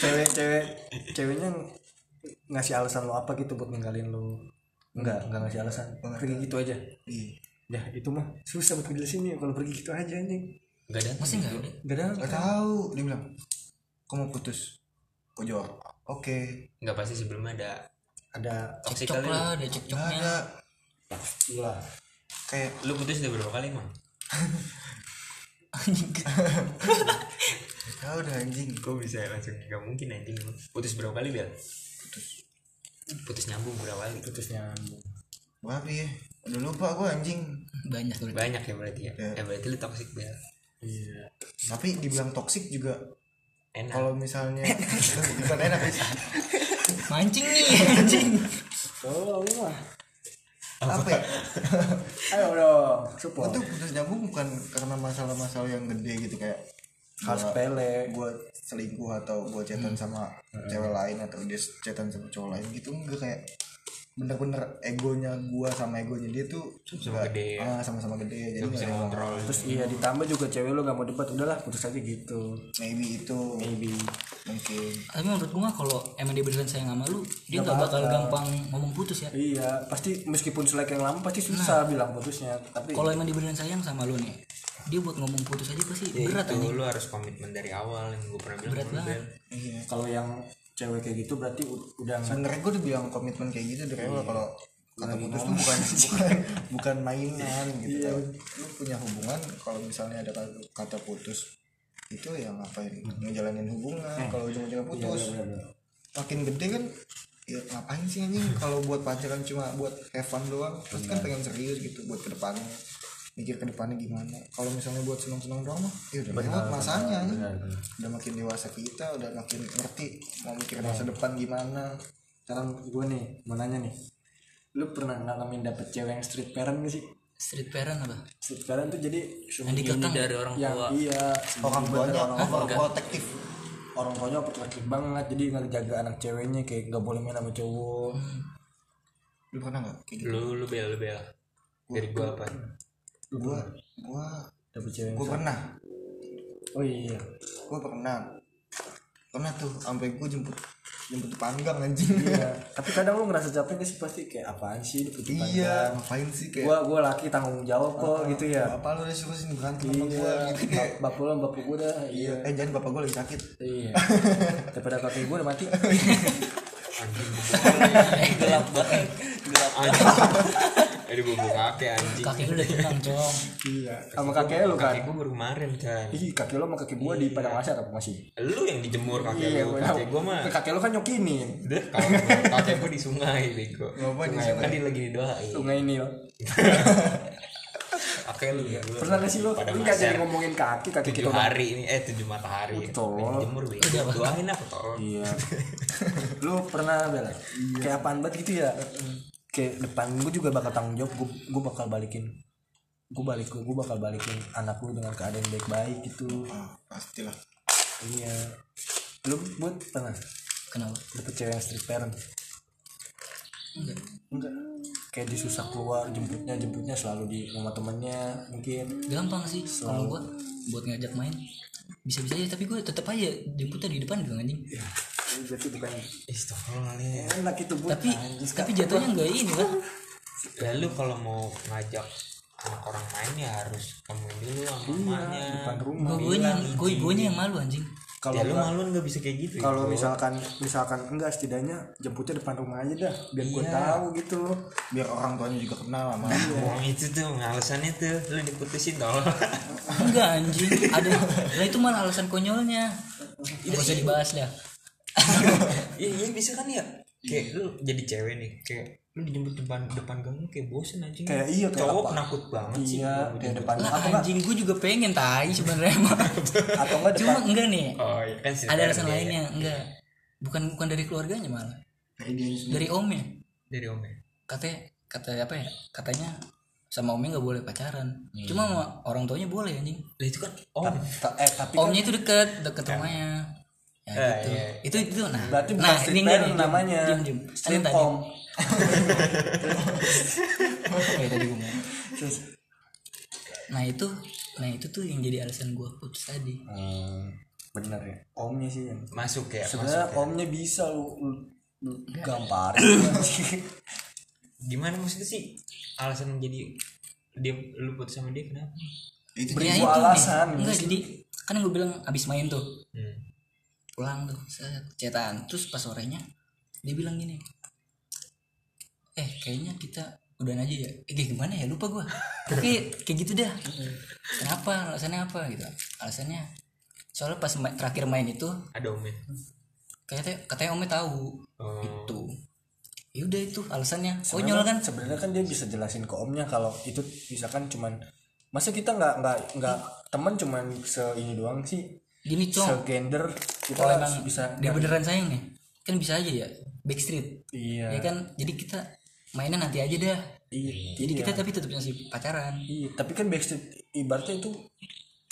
Cewek cewek ceweknya ngasih alasan lo apa gitu buat ninggalin lo enggak enggak ngasih alasan. Pergi gitu aja. Iya. Ya itu mah susah buat ngejelasin ya kalau pergi gitu aja nih nggak ada. Masih nggak? Ada gak ada. Nggak tahu. Dia bilang kamu putus? Kok jawab oke. Nggak pasti sebelumnya ada. Ada cekcok kali lah ada cekcoknya. Ada lah. Kayak lu putus udah berapa kali emang anjing. *laughs* Tahu dah anjing. Kok bisa langsung? Nggak mungkin anjing. Putus berapa kali biar putus putus nyambung berapa kali? Putusnya berapa ya udah lupa gua anjing. Banyak berarti banyak ya berarti ya? Ya. ya berarti lu toxic biar iya. Tapi dibilang toksik juga. Enak. Kalau misalnya bukan enak sih. Mancing nih anjing. Oh mah. Apa? Ya? Ayo dong gue support. tuh putus nyambung bukan karena masalah-masalah yang gede gitu kayak hal sepele gue selingkuh atau gue chatan sama cewek lain atau dia chatan sama cowok lain gitu enggak kayak bener-bener egonya gue sama egonya dia tuh Sama-sama nggak- gede ya. ah, sama-sama gede jadi Gak bisa ngontrol. Terus iya ditambah juga cewek lu gak mau debat udahlah putus aja gitu. Maybe itu. Maybe. Mungkin. Tapi menurut gua kalau emang dia beneran sayang sama lu dia nggak bakal gampang ngomong putus ya? Iya pasti meskipun selek yang lama pasti susah bilang putusnya tapi kalau emang dia beneran sayang sama lu nih dia buat ngomong putus aja pasti berat itu lu harus komitmen dari awal yang gue pernah bilang Berat banget. Iya kalau yang cewek kayak gitu berarti udah nggak sebenarnya gue udah bilang komitmen kayak gitu dari awal kalau kata putus tuh bukan *laughs* bukan bukan mainan gitu. Tau. lu punya hubungan kalau misalnya ada kata, putus itu ya ngapain? Ngejalanin hubungan kalau ujung-ujungnya putus. makin gede kan ya ngapain sih anjing? Kalau buat pacaran cuma buat have fun doang terus kan pengen serius gitu buat ke depannya mikir ke depannya gimana. Kalau misalnya buat senang-senang doang mah ya udah lewat masanya anjing. udah makin dewasa kita udah makin ngerti mau mikir masa depan gimana. Sekarang gue nih mau nanya nih. Lu pernah ngalamin dapet cewek yang street parent gak sih? Street parent apa? Street parent tuh jadi yang dikekang dari orang yang tua. iya orang tuanya orang, protektif orang tuanya protektif banget jadi nggak jaga anak ceweknya kayak nggak boleh main sama cowok. Lu pernah nggak gitu? Lu lu bel lu bel dari gua apa gua gua dapet cewek gua pernah. Oh iya gua pernah. Pernah tuh sampai gua jemput jemput panggang anjing. Iya. *laughs* Tapi kadang lu ngerasa capek gak sih? Pasti kayak apaan sih lu putus iya ngapain sih kayak gua gua laki tanggung jawab kok gitu ya. apa lu udah suruh sini berantem sama gua iya gitu kayak. Bapak lu bapak gua dah iya. eh jangan bapak gua lagi sakit. Iya. *laughs* Daripada kakek gua udah mati. *laughs* Gelap banget. Gelap anjing dari bumbu kakek anjing. Kaki lu udah tenang cong. Iya. Sama kakek lu kan? Kakek gua baru kemarin kan Ih, kakek lu sama kakek gua di padang lasar apa masih? Lu yang dijemur kakek Iya, lu. kakek gua mah kakek lu kan nyokinin Udah, kalau kakek gua di sungai bego. Ngapa di sungai kan dia lagi didoain? Sungai ini loh *laughs* kakek lu ya pernah gak sih lu lu nggak jadi ngomongin kaki kaki tujuh kita udah hari ini eh tujuh matahari. Betul. Dijemur bego. Doain apa tolong iya. *laughs* Lu pernah bela? Kayak apaan banget gitu ya kayak depan gue juga bakal tanggung jawab gue gue bakal balikin gue balik gue bakal balikin anak lu dengan keadaan baik-baik gitu. Ah, pastilah. Iya. Lu buat pernah? Kenapa? Dapet cewek yang street parent? Enggak. Enggak. Kayak disusah keluar jemputnya jemputnya selalu di rumah temennya mungkin. Gampang sih kalau gua buat ngajak main. Bisa bisa aja tapi gue tetap aja jemputnya di depan dong anjing. Ini berarti bukan Astagfirullahaladzim. Enak itu buat tapi tapi jatuhnya enggak ini kan ya lu kalau mau ngajak anak orang main ya harus temuin dulu sama Iya, mamanya depan rumah. Gue gue gue gue yang malu anjing. Kalau ya lu malu nggak bisa kayak gitu ya, kalau misalkan misalkan enggak setidaknya jemputnya depan rumah aja dah biar gue Iya. tahu gitu. Loh biar orang tuanya juga kenal sama Wong itu tuh alasannya tuh lu diputusin tau enggak anjing. Ada lah itu malah alasan konyolnya. Nggak usah dibahas dah iya iya bisa kan ya? Kayak lu jadi cewek nih kayak lu dijemput depan depan gang kayak bosen anjing. Kayak iya, kayak cowok apa? penakut banget sih iya kalau kayak depan lah atau enggak anjing gue juga pengen tai sebenarnya mah *laughs* atau enggak cuma depan? enggak nih. Oh iya kan ada alasan lainnya enggak. Bukan bukan dari keluarganya malah kayak dia sendiri. dari omnya. Dari omnya. Katanya kata apa ya? Katanya sama omnya nggak boleh pacaran. Cuma sama orang tuanya boleh anjing. Lah itu kan om. Ta- eh tapi kan omnya itu deket deket rumahnya ya Eh, gitu iya. itu itu nah. Berarti bukan nah ini nih namanya. Kayak tadi gue mau nah itu nah itu tuh yang jadi alasan gue putus tadi. Hmm, bener ya. Omnya sih yang masuk ya sebenarnya masuk ya. omnya bisa lu, lu, lu gamparin. Gimana maksudnya sih? Alasan jadi dia lu putus sama dia kenapa? Itu alasan, nih enggak jadi kan gue bilang abis main tuh. Hmm. Pulang tuh saya cetan terus pas sorenya dia bilang gini eh kayaknya kita udahan aja ya. Eh kayak gimana ya? Lupa gua. Tapi kayak gitu dah. Kenapa? Alasannya apa? Gitu. Alasannya soalnya pas ma- terakhir main itu ada omnya? katanya katanya omnya tahu. Oh. itu ya udah itu alasannya. Konyol kan? sebenarnya kan dia bisa jelasin ke omnya kalau itu misalkan cuman masa kita nggak nggak nggak teman cuman se ini doang sih gini cong. Segender kita kalau emang bisa dia beneran sayang nih kan bisa aja ya backstreet. Iya. Ya kan? Jadi kita mainnya nanti aja dah. Iya. Jadi kita tapi tetap masih pacaran. Iya tapi kan backstreet ibaratnya itu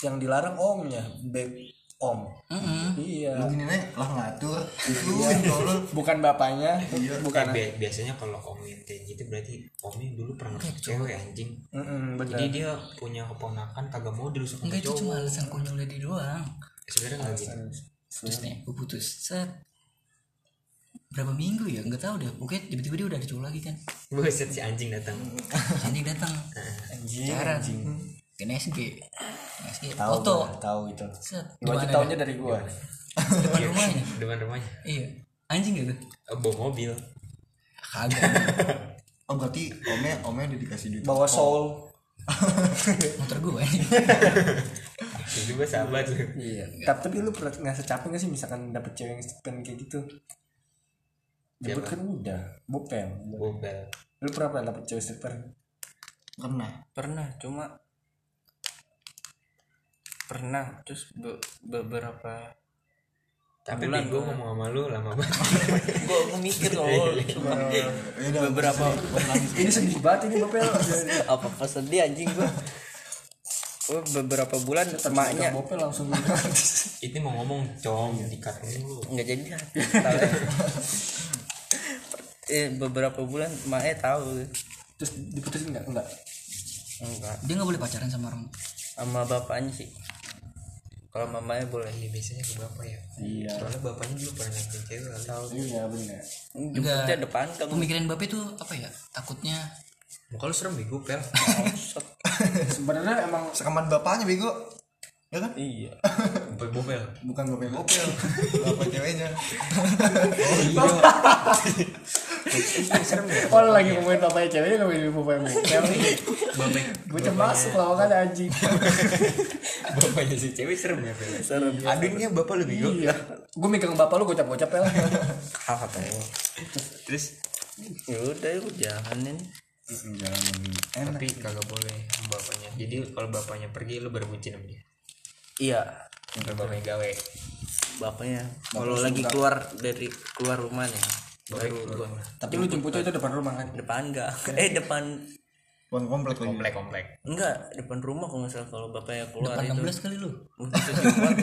yang dilarang omnya back om. Mm-mm. iya. Lu gini nih lah ngatur. Itu tolol bukan bapaknya Eh, bukan. Bi- biasanya kalau om yang kayak gitu berarti omnya dulu pernah dapet cewek anjing. Mm-mm, bener. Jadi dia punya keponakan kagak mau dirusak sama enggak itu cowok. cuma alasan konyol dia doang sebenarnya nggak gitu terus nih gue putus. Set. Berapa minggu ya? Nggak tahu deh. Pokoknya tiba-tiba dia udah ada cowok lagi kan. Buset si anjing datang. Anjing datang. *laughs* Anjing. Pacaran. anjing. Ke NSG NSG tahu foto tahu itu. Set taunya dah? dari gua. Depan rumahnya. Depan rumahnya. Iya. Anjing gitu? Eh, bawa mobil. Kagak. *laughs* Oh berarti omnya omnya udah dikasih duit. Bawa soul. *laughs* Motor gue anjing itu juga sahabat. Lu iya. Tapi, tapi lu pernah nggak secapek nggak sih misalkan dapet cewek yang pen kayak gitu? Jemput kan udah bopel. Mobil lu pernah pernah dapet cewek stripper pernah pernah. Cuma pernah terus be- beberapa tapi Bulan, gue ngomong sama lu lama banget. *laughs* Gua, gua mikir loh cuma beberapa ini sedih banget ini bopel. *laughs* Apa apa sedih anjing gua Gua beberapa bulan emaknya. bopel langsung. *laughs* Itu mau ngomong com dikat lu nggak jadi lah. Tahu. Ya. eh beberapa bulan emaknya tahu. Terus diputusin nggak? Enggak enggak dia nggak boleh pacaran sama orang sama bapaknya sih. Kalau mamanya boleh. Iya biasanya ke bapak ya? Iya. Soalnya bapaknya dulu pernah naikin cewek kali iya bener. Jemputnya depan kan pemikiran bapak itu apa ya? Takutnya muka lu serem bego pel sebenarnya emang sekaman bapaknya bego. Ya kan? Iya. Bopel bopel bukan bapak bopel bapak ceweknya. Oh lu lagi ngomongin bapaknya ceweknya ngomongin bapaknya bopel bapak gue cuma masuk lah kan anjing. Bapaknya si cewek serem ya pel serem adiknya bapak lu bego. Iya. Gue megang bapak lu gocap gocap ya hal tuh terus? Ya udah yuk jalanin tapi kagak boleh sama bapaknya. Jadi kalau bapaknya pergi lu berbucin sama dia? Iya. Kalau bapaknya gawe. Bapaknya. Kalau lagi keluar dari keluar rumah nih. Baru tapi lu jemputnya itu depan rumah kan? Depan enggak. Eh depan bukan komplek lagi. Komplek komplek. Enggak depan rumah kalau nggak salah kalau bapaknya keluar depan itu. 16 kali lu? Untuk *laughs* jauh banget.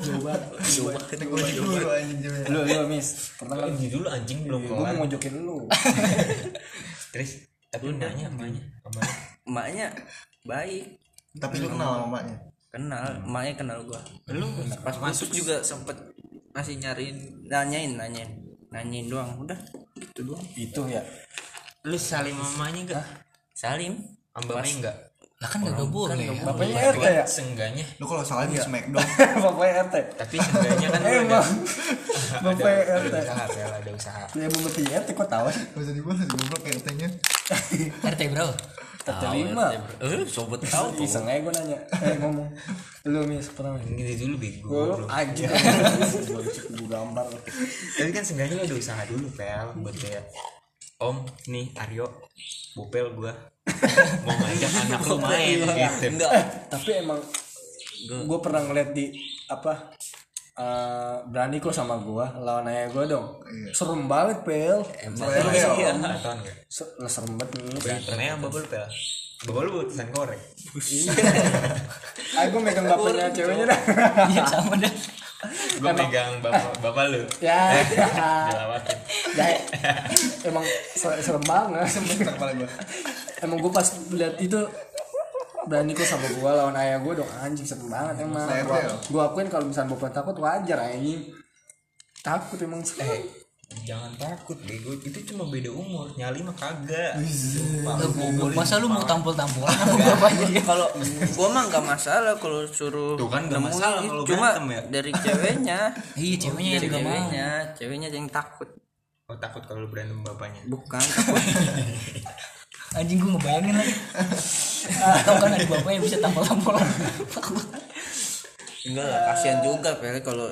Jauh banget. Jauh banget. Gue dulu anjing lu lu mis pernah ini dulu anjing belum gue kelar mau mojokin lu. *laughs* *laughs* Terus tapi nanya emaknya emaknya emaknya *laughs* baik. Tapi lu kenal sama emaknya kenal emaknya kenal gua. Lu pas masuk juga sempet masih nyariin nanyain nanyain. Nanyain doang udah. Gitu doang. Itu ya. Lu salim mamanya enggak salim. Bapaknya enggak lah kan nggak boleh. ya. bapaknya RT ya? Sengganya. Lu kalau salah di smackdown bapaknya *laughs* RT tapi sengganya kan ada. Emang bapaknya ada RT usaha pel ada usaha ya mau ngerti RT kok tahu gak usah dibahas goblok RT-nya RT berapa RT lima. Eh sobat tahu tuh. Iseng aja gue nanya. Eh ngomong. Lu mis pernah nggak? ini dulu bego gue anjing gue gambar. Tapi kan seenggaknya lu ada usaha dulu pel buat kayak om nih Aryo. Bopel gua. *laughs* Mau ngajak anak lu main gitu. Enggak. Tapi emang gue pernah ngeliat di apa eh, berani kok sama gue lawan ayah gue dong. Serem banget pel. Emang iya. Se- lah, serem banget. Nih Berantemnya sama lu pel. Bapak lu butusan korek. *laughs* Ah gue megang bapaknya ceweknya dah. Iya sama dah Gue megang bapak, *laughs* bapak lu. *laughs* Ya Dilawatin. Ya emang ser- serem banget. Kepala gue emang gue pas lihat itu berani kok sama gue lawan ayah gue dong. Anjing serem banget emang gue gue akuin kalau misalnya bapak takut wajar anjing. Takut emang Eh jangan takut bego. Itu cuma beda umur. Nyali mah kagak. Sumpah. Goblok. masa lu mau tampol-tampolan *laughs* sama bapaknya kalau gua mah nggak masalah kalau suruh Tuh kan nggak nemuin. masalah kalau cuma ya. dari ceweknya. *laughs* Iya ceweknya yang dari mau. ceweknya. Ceweknya yang takut. Oh takut kalau lu berantem bapaknya. Bukan *laughs* takut. Anjing gue ngebayangin lagi. Tau kan ada bapak yang bisa tampol-tampolan. Enggak lah kasihan juga Pel kalau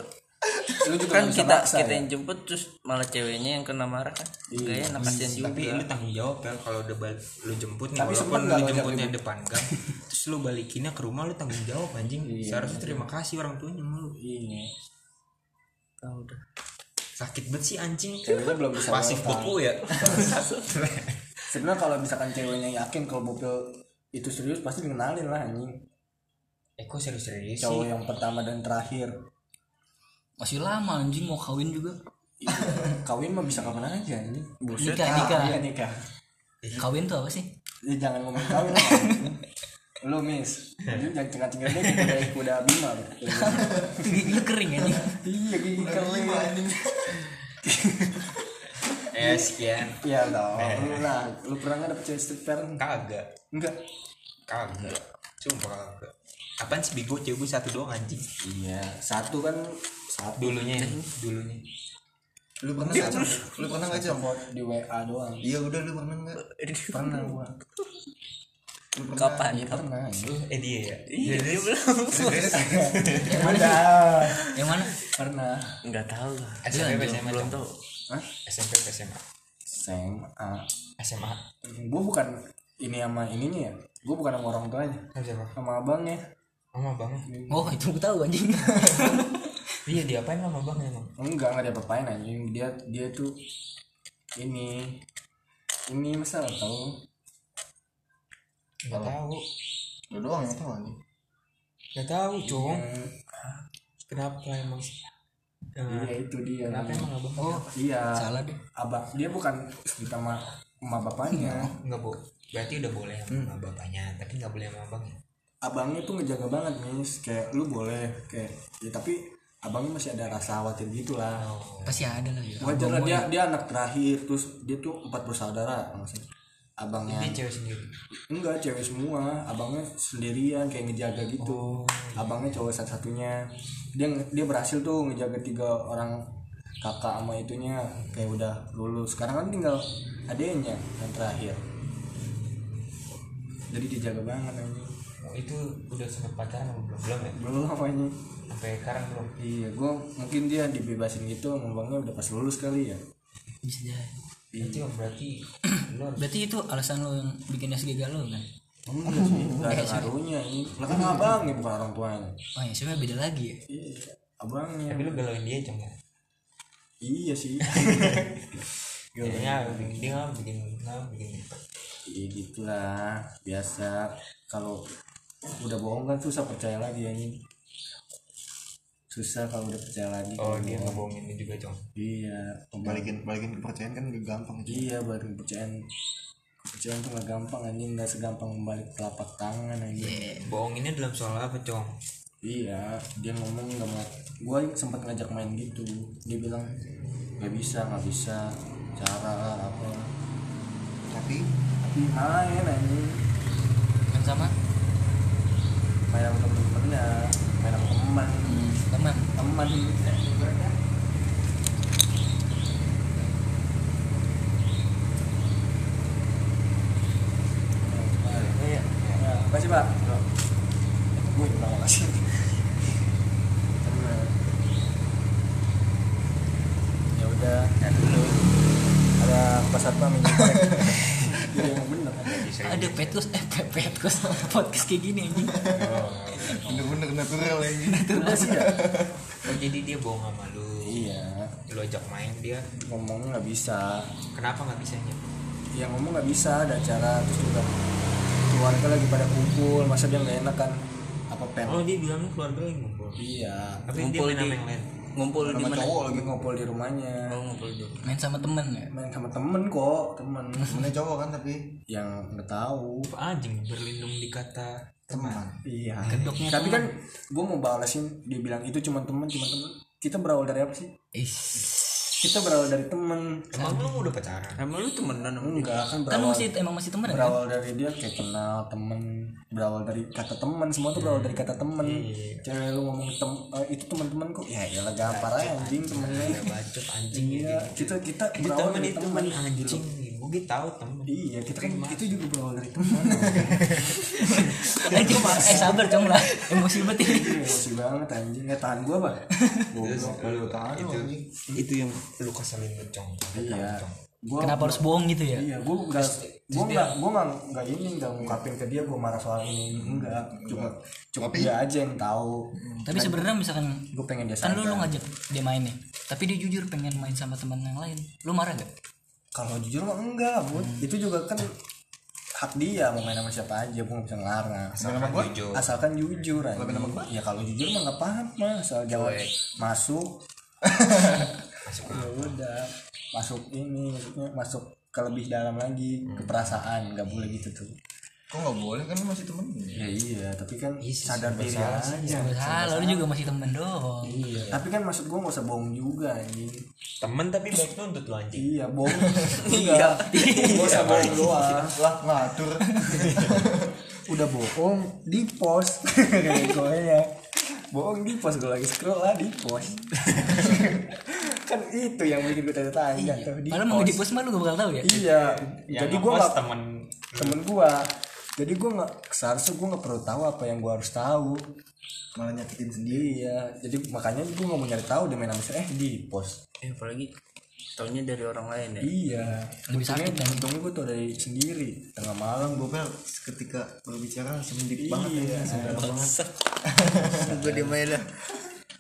lu juga kan kita maksa, kita ya? yang jemput terus malah ceweknya yang kena marah kan? Enak kasihan juga Tapi lu tanggung jawab pel Kalau udah balik Lu jemput nih Tapi Walaupun lu jemputnya depan gang *laughs* Terus lu balikinnya ke rumah Lu tanggung jawab anjing. Seharusnya terima kasih orang tuanya sama lu. Ini tahu dah Sakit banget sih anjing. Ceweknya belum bisa Pasif beku ya? *laughs* Sebenarnya kalau misalkan ceweknya yakin kalau bopil itu serius pasti dikenalin lah anjing. Eh kok serius-serius cowok yang pertama dan terakhir masih lama anjing mau kawin juga. Iya, kawin mah bisa kapan aja anjing. Nikah nikah. Iya, nikah. Kawin tuh apa sih? Ya, jangan ngomong kawin lah anjing. lu miss. Lu jangan cengat-cengat dia kuda kuda bima lu. gigi lu kering anjing. Iya gigi kering. anjing. *laughs* Eh sekian. Iya dong. Lu lah lu pernah nggak dapet cewek strip parent kagak. Enggak kagak. Sumpah kagak. Apaan sih bego cewek gue satu doang anjing. Iya. Satu kan satu dulunya ini dulunya. Lu pernah nggak Cong? lu pernah nggak? Cuma di WA doang. Iya udah lu pernah nggak? *laughs* Pernah gua. Lu pernah? kapan? Iya pernah anjing. eh dia ya? Iya dia belum. Yang mana? Yang mana? Pernah. Nggak tahu lah SMP SMA belum. tahu Hah? SMP SMA SMA SMA gua bukan ini sama ininya ya. Gua bukan sama orang tuanya. Sama abangnya. Sama bang oh itu gue tahu anjing *laughs* iya diapain sama bang emang? Enggak enggak dia apain anjing. Dia dia tuh ini ini masalah tahu? Nggak tahu. Lu doang yang tahu nih nggak tahu cong kenapa emang? Iya Eh, itu dia. kenapa emang abang oh iya. Salah deh. Abang dia bukan sama sama bapaknya. Nggak bu. Berarti udah boleh sama bapaknya tapi nggak boleh sama abangnya. Abangnya tuh ngejaga banget mis kayak lu boleh kayak ya tapi abangnya masih ada rasa khawatir gitu lah pasti ada lah ya. Wajar lah dia dia anak terakhir terus dia tuh empat bersaudara maksudnya abangnya. Dia cewek sendiri? Enggak cewek semua. Abangnya sendirian kayak ngejaga gitu. Abangnya cowok satu satunya dia dia berhasil tuh ngejaga tiga orang kakak sama itunya kayak udah lulus. Sekarang kan tinggal adenya yang terakhir. Jadi dijaga banget oh, itu udah sempet pacaran apa belum? Belum ya? Belum anjing sampai sekarang belum? Iya gua mungkin dia dibebasin gitu ngomongnya udah pas lulus kali ya. Bisa jadi. Itu berarti lu harus berarti itu alasan lo yang bikin SG galau kan? Enggak sih *laughs* gak ada ngaruhnya ini. Lah kan abangnya bukan orang tuanya. Oh ya sebenarnya beda lagi ya? Iya abangnya. Tapi lu galauin dia cong ya? Iya sih. *laughs* Kayaknya bikin dia bikin nggak bikin Iya gitulah. Biasa. Kalau udah bohong kan susah percaya lagi anjing susah kalau udah percaya lagi oh dia bohong. ngebohongin lu juga cong iya balikin balikin kepercayaan kan gak gampang iya baru kepercayaan. Kepercayaan tuh gak gampang anjing. Nggak segampang membalik telapak tangan anjing. Bohonginnya dalam soal apa cong iya dia ngomong nggak mau gue sempat ngajak main gitu. Dia bilang nggak bisa nggak bisa. Cara apa? Tapi tapi main anjing. Kan sama main sama temen-temennya teman teman teman. Makasih pak. Gue terima kasih. Ya udah, ya dulu. Ada pas satpam yang Jadi yang bener. ada petus eh pe- petus *laughs* podcast kayak gini anjing bener-bener natural ini Udah sih ya. oh jadi dia bohong sama lu. Iya, lu ajak main dia. Ngomong nggak bisa. kenapa nggak bisanya yang ngomong nggak bisa ada acara terus juga keluarga lagi pada kumpul masa dia nggak enak kan? Apa pen oh dia bilang keluarga yang ngumpul. Iya. Tapi dia Ngumpul main sama di- yang lain. ngumpul di mana? cowok lagi. Ngumpul di rumahnya. Oh ngumpul di main sama temen ya? Main sama temen kok temen. *laughs* Temennya cowok kan tapi yang nggak tahu. Apa anjing berlindung di kata teman. Iya. Kedoknya tapi kan gue mau balesin dia bilang itu cuma temen cuma temen kita berawal dari apa sih? Is. kita berawal dari temen emang lu udah pacaran? Emang lu temenan enggak kan kan lu berawal masih emang masih temen kan? berawal dari dia kayak kenal temen berawal dari kata temen semua tuh berawal dari kata temen cewek lu ngomong tem eh, itu teman-teman kok ya ya gampar aja anjing temennya. Bacot anjing iya kita kita itu berawal dari temen anjing gue tahu temen. Iya kita kan itu juga berawal dari teman anjing eh sabar cong lah. Emosi banget ini. Emosi banget anjing. Ya tahan gua pak. Goblok. lu tahan itu itu yang lu keselin cong iya. Gua kenapa harus bohong gitu ya? Iya gua enggak gua enggak gua enggak enggak ini enggak ngungkapin ke dia gua marah soal ini. Enggak. Cuma cuma dia aja yang tahu. Tapi sebenarnya misalkan gua pengen dia kan lu lu ngajak dia main nih tapi dia jujur pengen main sama teman yang lain. Lu marah gak kalau jujur mah enggak bud itu juga kan hak dia mau main sama siapa aja gue nggak bisa ngelarang. Asalkan jujur. asalkan jujur aja ya kalau jujur mah nggak paham mah. Asal jangan masuk. Ya udah. Masuk ini maksudnya masuk ke lebih dalam lagi ke perasaan. Nggak boleh gitu tuh kok nggak boleh? Kan lu masih temen ya iya tapi kan sadar diri aja. salah lu juga masih temen doang iya. Tapi kan maksud gue nggak usah bohong juga anjing. Temen tapi baik nuntut lu anjing. Iya bohong. *laughs* Iya. Nggak usah bohong doang. Lah ngatur. *laughs* Udah bohong di post kayak *laughs* gue ya bohong di post gue lagi scroll lah di post kan itu yang bikin gue tanya-tanya tuh di Padahal mau di post mah lu gak bakal tahu ya? Iya. Yang jadi gue nggak temen. temen gue jadi gue nggak seharusnya gue nggak perlu tahu apa yang gue harus tahu. Malah nyakitin sendiri iya jadi makanya gue nggak mau nyari tahu dia main eh di post eh apalagi taunya dari orang lain ya. Iya. Lebih untungnya sakit kan? untungnya gue tuh dari sendiri. Tengah malam gue Bel ketika berbicara langsung deep banget iya. gue diem aja lah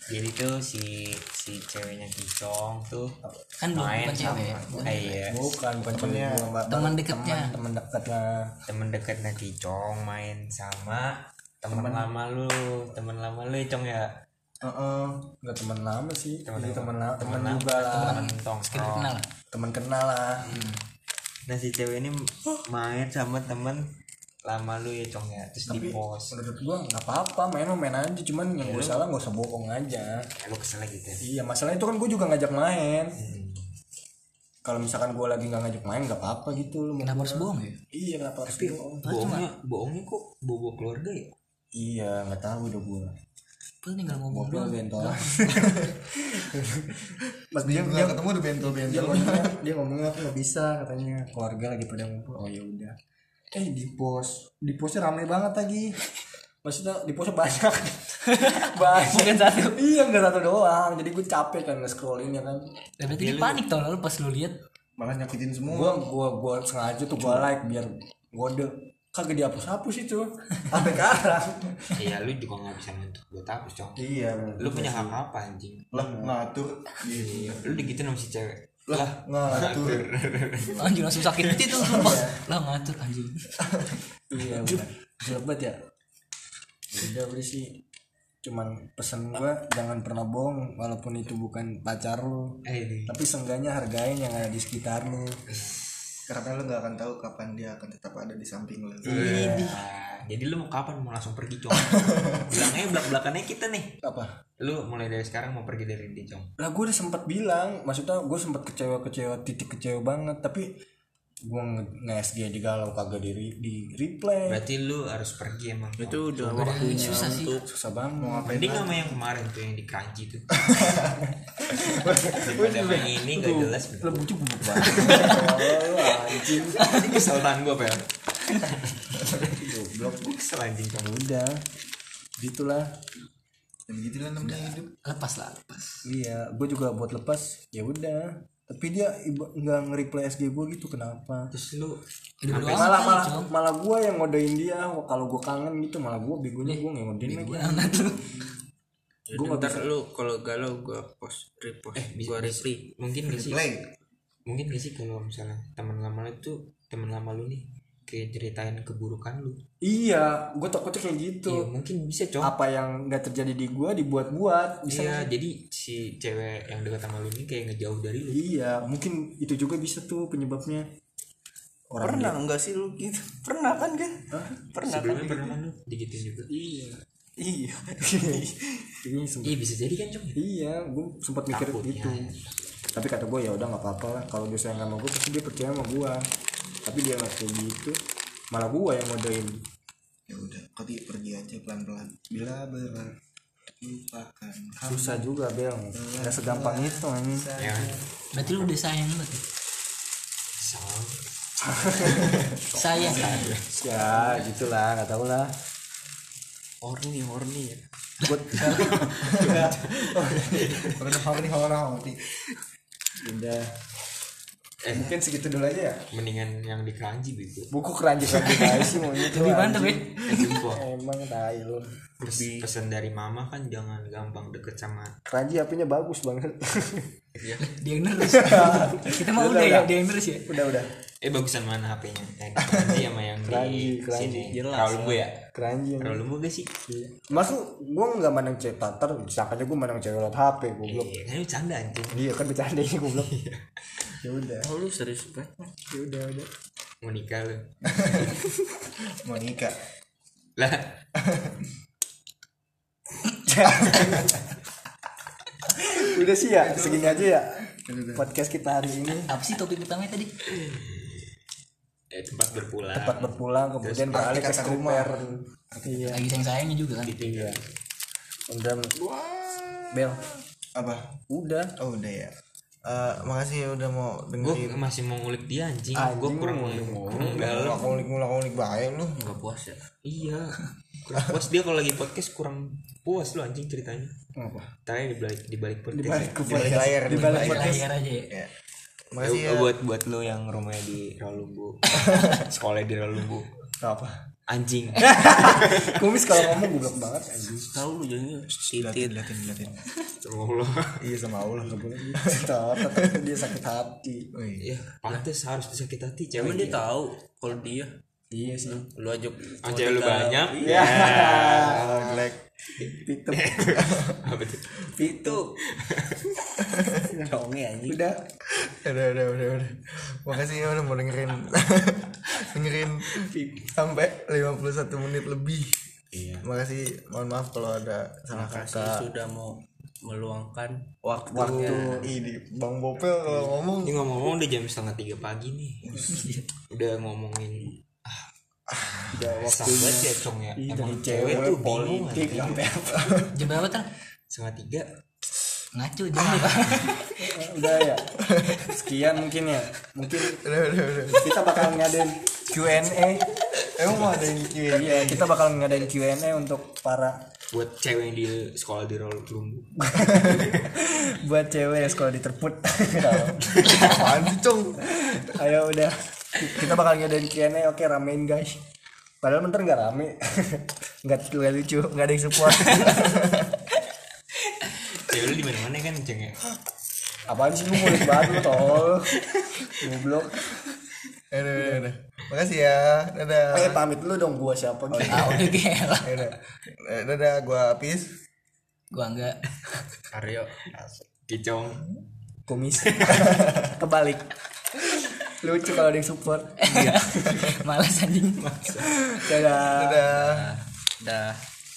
jadi tuh si si ceweknya kicong tuh kan main bukan sama cewek. Eh, iya. Bukan bukan temennya teman deketnya. teman dekat lah temen dekatnya kicong main sama temen lama lu. Temen lama lu ya, cong ya? Heeh, nggak teman lama sih. Teman teman lama. teman teman juga. Lah sekedar kenal. Teman kenal lah. Nah si cewek ini main sama temen lama lu ya cong ya. Terus di tapi post menurut gua nggak apa-apa main main aja cuman yang gue salah nggak usah bohong aja. Ya lu kesel gitu ya iya masalahnya itu kan gue juga ngajak main. Kalau misalkan gue lagi nggak ngajak main nggak apa-apa gitu lu kenapa harus bohong ya? Iya kenapa harus bohong? bohongnya bohongnya kok bobo keluarga ya? Iya nggak tahu udah gue Padahal tinggal ngomong doang. bentol. *laughs* Mas dia ketemu udah bentol dia bentol ngomongnya dia ngomongnya aku nggak bisa katanya. Keluarga lagi pada ngumpul. Oh ya udah eh di pos. Di posnya ramai banget lagi. Maksudnya di posnya banyak. *laughs* Banyak. Bukan satu. Iya nggak satu doang. Jadi gue capek kan nge scrollin ya kan? Ya, berarti dia panik tau lalu pas lu lihat? Malah nyakitin semua. Gua gua gua sengaja tuh gua like biar ngode. Kagak dihapus hapus itu sampai sekarang. *laughs* Iya lu juga nggak bisa nuntut buat hapus cong iya lu punya hak apa anjing? Lah ngatur. Iya. Lu digituin sama si cewek lah ngatur. *laughs* Anjing langsung sakit hati tuh sumpah. Lah ngatur anjing. Iya udah Jelek ya. Udah udah sih. Cuman pesan gua jangan pernah bohong walaupun itu bukan pacar lu. Eh tapi seenggaknya hargain yang ada di sekitar lu karena lu nggak akan tahu kapan dia akan tetap ada di samping lu. Nah, jadi lu mau kapan? Mau langsung pergi cong? *laughs* Bilang aja belak belakannya kita nih. Apa? Lu mulai dari sekarang mau pergi dari dia cong? Lah gue udah sempet bilang maksudnya gue sempet kecewa kecewa titik kecewa banget tapi gue nge-SG digalau kagak di, di replay. Berarti lu harus pergi emang. Itu udah waktunya. susah sih. untuk susah banget mending sama yang kemarin tuh yang di keranci tuh. *laughs* Daripada yang ini gak jelas. bujuk bubuk banget oh, anjing. Ini kesel tangan gue pel. Goblok. Gue kesel anjing cong udah. Gitulah. Ya begitulah namanya hidup. Lepas lah lepas. Iya gue juga buat lepas. Ya udah tapi dia nggak nge-reply SG gue gitu kenapa? Terus lu malah malah Cong. malah gue yang ngodein dia kalau gue kangen gitu malah gue begonya gue nggak ngodein lagi. gue *laughs* ntar lu kalau galau gue post repost eh, gue reply. Mungkin gak sih? Mungkin gak sih kalau misalnya teman lama lu tuh teman lama lu nih kayak ceritain keburukan lu. Iya gue takutnya kayak gitu. Iya mungkin bisa cong apa yang nggak terjadi di gue dibuat-buat. Bisa iya jadi si cewek yang dekat sama lu nih kayak ngejauh dari lu. Iya mungkin itu juga bisa tuh penyebabnya. Orang pernah enggak sih lu gitu? Pernah kan kan pernah kan? Sebelumnya pernah kan lu? Digituin juga. Iya. Iya. *laughs* Ini iya bisa jadi kan cong iya gue sempat mikir Takutnya. gitu. Tapi kata gue ya udah nggak apa-apa lah. Kalau dia sayang sama gue pasti dia percaya sama gue tapi dia nggak kayak gitu. Malah gue yang ngodain. Ya udah kau pergi aja pelan pelan bila berat lupakan susah juga bel. Nggak segampang itu anjing. ya. Berarti lu udah sayang banget ya? soal *laughs* sayang. Ya gitulah nggak tahu lah. Horny horny ya. Buat orang orang orang udah eh mungkin segitu dulu aja ya. Mendingan yang di keranji bego buku keranji sih mau itu *laughs* lebih mantap ya. eh, emang tai lu. Pes- pesan dari mama kan jangan gampang deket sama keranji apinya bagus banget. *laughs* Dia yang nerus. *laughs* Kita mau udah ya dia yang nerus ya? Udah udah. Eh bagusan mana HP-nya? Yang di keranji sama yang Keranji, di keranji. sini. Jelas, Lembu ya? Keranji. Rawa Lembu gak sih? Masuk gua nggak mandang cewek tatar disangkanya gua mandang cewek lewat hp goblok. Iya kan bercanda anjing iya kan bercanda ini goblok ya udah. Oh, lu serius banget? Ya udah udah. Mau nikah lu? *laughs* Mau nikah? Lah. *laughs* Udah sih ya segini aja ya podcast kita hari ini. Apa sih topik utamanya tadi? Eh, tempat berpulang. Tempat berpulang kemudian beralih ke kata rumah. stripper iya. Lagi sayang sayangnya juga kan? Iya kemudian bel. Apa? Udah. Oh udah ya Eh, makasih ya udah mau gue dengerin. masih mau ngulik dia anjing. Anjing, gue kurang mau kurang dalam ngulik ngulik ngulik ngulik baik lu. Nggak puas ya. Iya. Kurang puas. Dia kalau lagi podcast kurang puas lu anjing ceritanya. Apa tanya di balik di balik di podcast balik di balik layar di balik Balik podcast. Layar aja ya. Ya. Makasih ya Eh, buat buat lo yang rumahnya di Rawalumbu. *laughs* Sekolah di Rawalumbu. Apa anjing. *laughs* Kumis kalau ngomong goblok banget anjing. Tahu lu jadinya titit liatin liatin. Allah. Iya sama Allah nggak boleh. Tahu, dia sakit hati. Oh, iya. ya pantes harus disakit hati cewek emang dia tahu kalau dia iya sih. Lu aja Oh, cewek lu banyak. Iya. *laughs* Oh, jelek. Pitem *laughs* apa tuh? Itu dongeng *laughs* anjing. Udah. Udah udah udah udah. Makasih ya udah mau dengerin. Dengerin sampai 51 menit lebih. Iya. Makasih. Mohon maaf kalau ada salah kata. sudah mau meluangkan waktu, Waktu. ini. Bang Bopel kalau ngomong. Ini ngomong-ngomong udah jam setengah tiga pagi nih. Udah ngomongin udah waktu waktunya ya cong ya. Emang cewek cewek tuh politik sampai apa jam berapa? Tuh setengah tiga. Ngaco jam *laughs* udah ya. Sekian mungkin ya. Mungkin udah udah udah kita bakal ngadain Q&A emang mau ada yang Q&A iya kita bakal ngadain Q&A untuk para buat cewek yang di sekolah di Rawalumbu *laughs* buat cewek yang sekolah di terput. Apaan sih cong? Ayo udah kita bakal ngadain Q&A oke ramein guys. Padahal bentar nggak rame. *laughs* Nggak nggak lucu nggak ada yang support. *laughs* Cewek lu di mana mana kan ceng ya? Apaan sih lu mulut banget lu tol? Goblok. Udah udah makasih ya. Dadah. Eh pamit lu dong gua siapa gitu. ah udah gila Udah. Eh, dadah gua Apis gua enggak *laughs* Aryo. Kicong. Kumis. Kebalik lucu kalau ada yang support. *laughs* *laughs* Malas anjing. Dadah. Dadah. Dah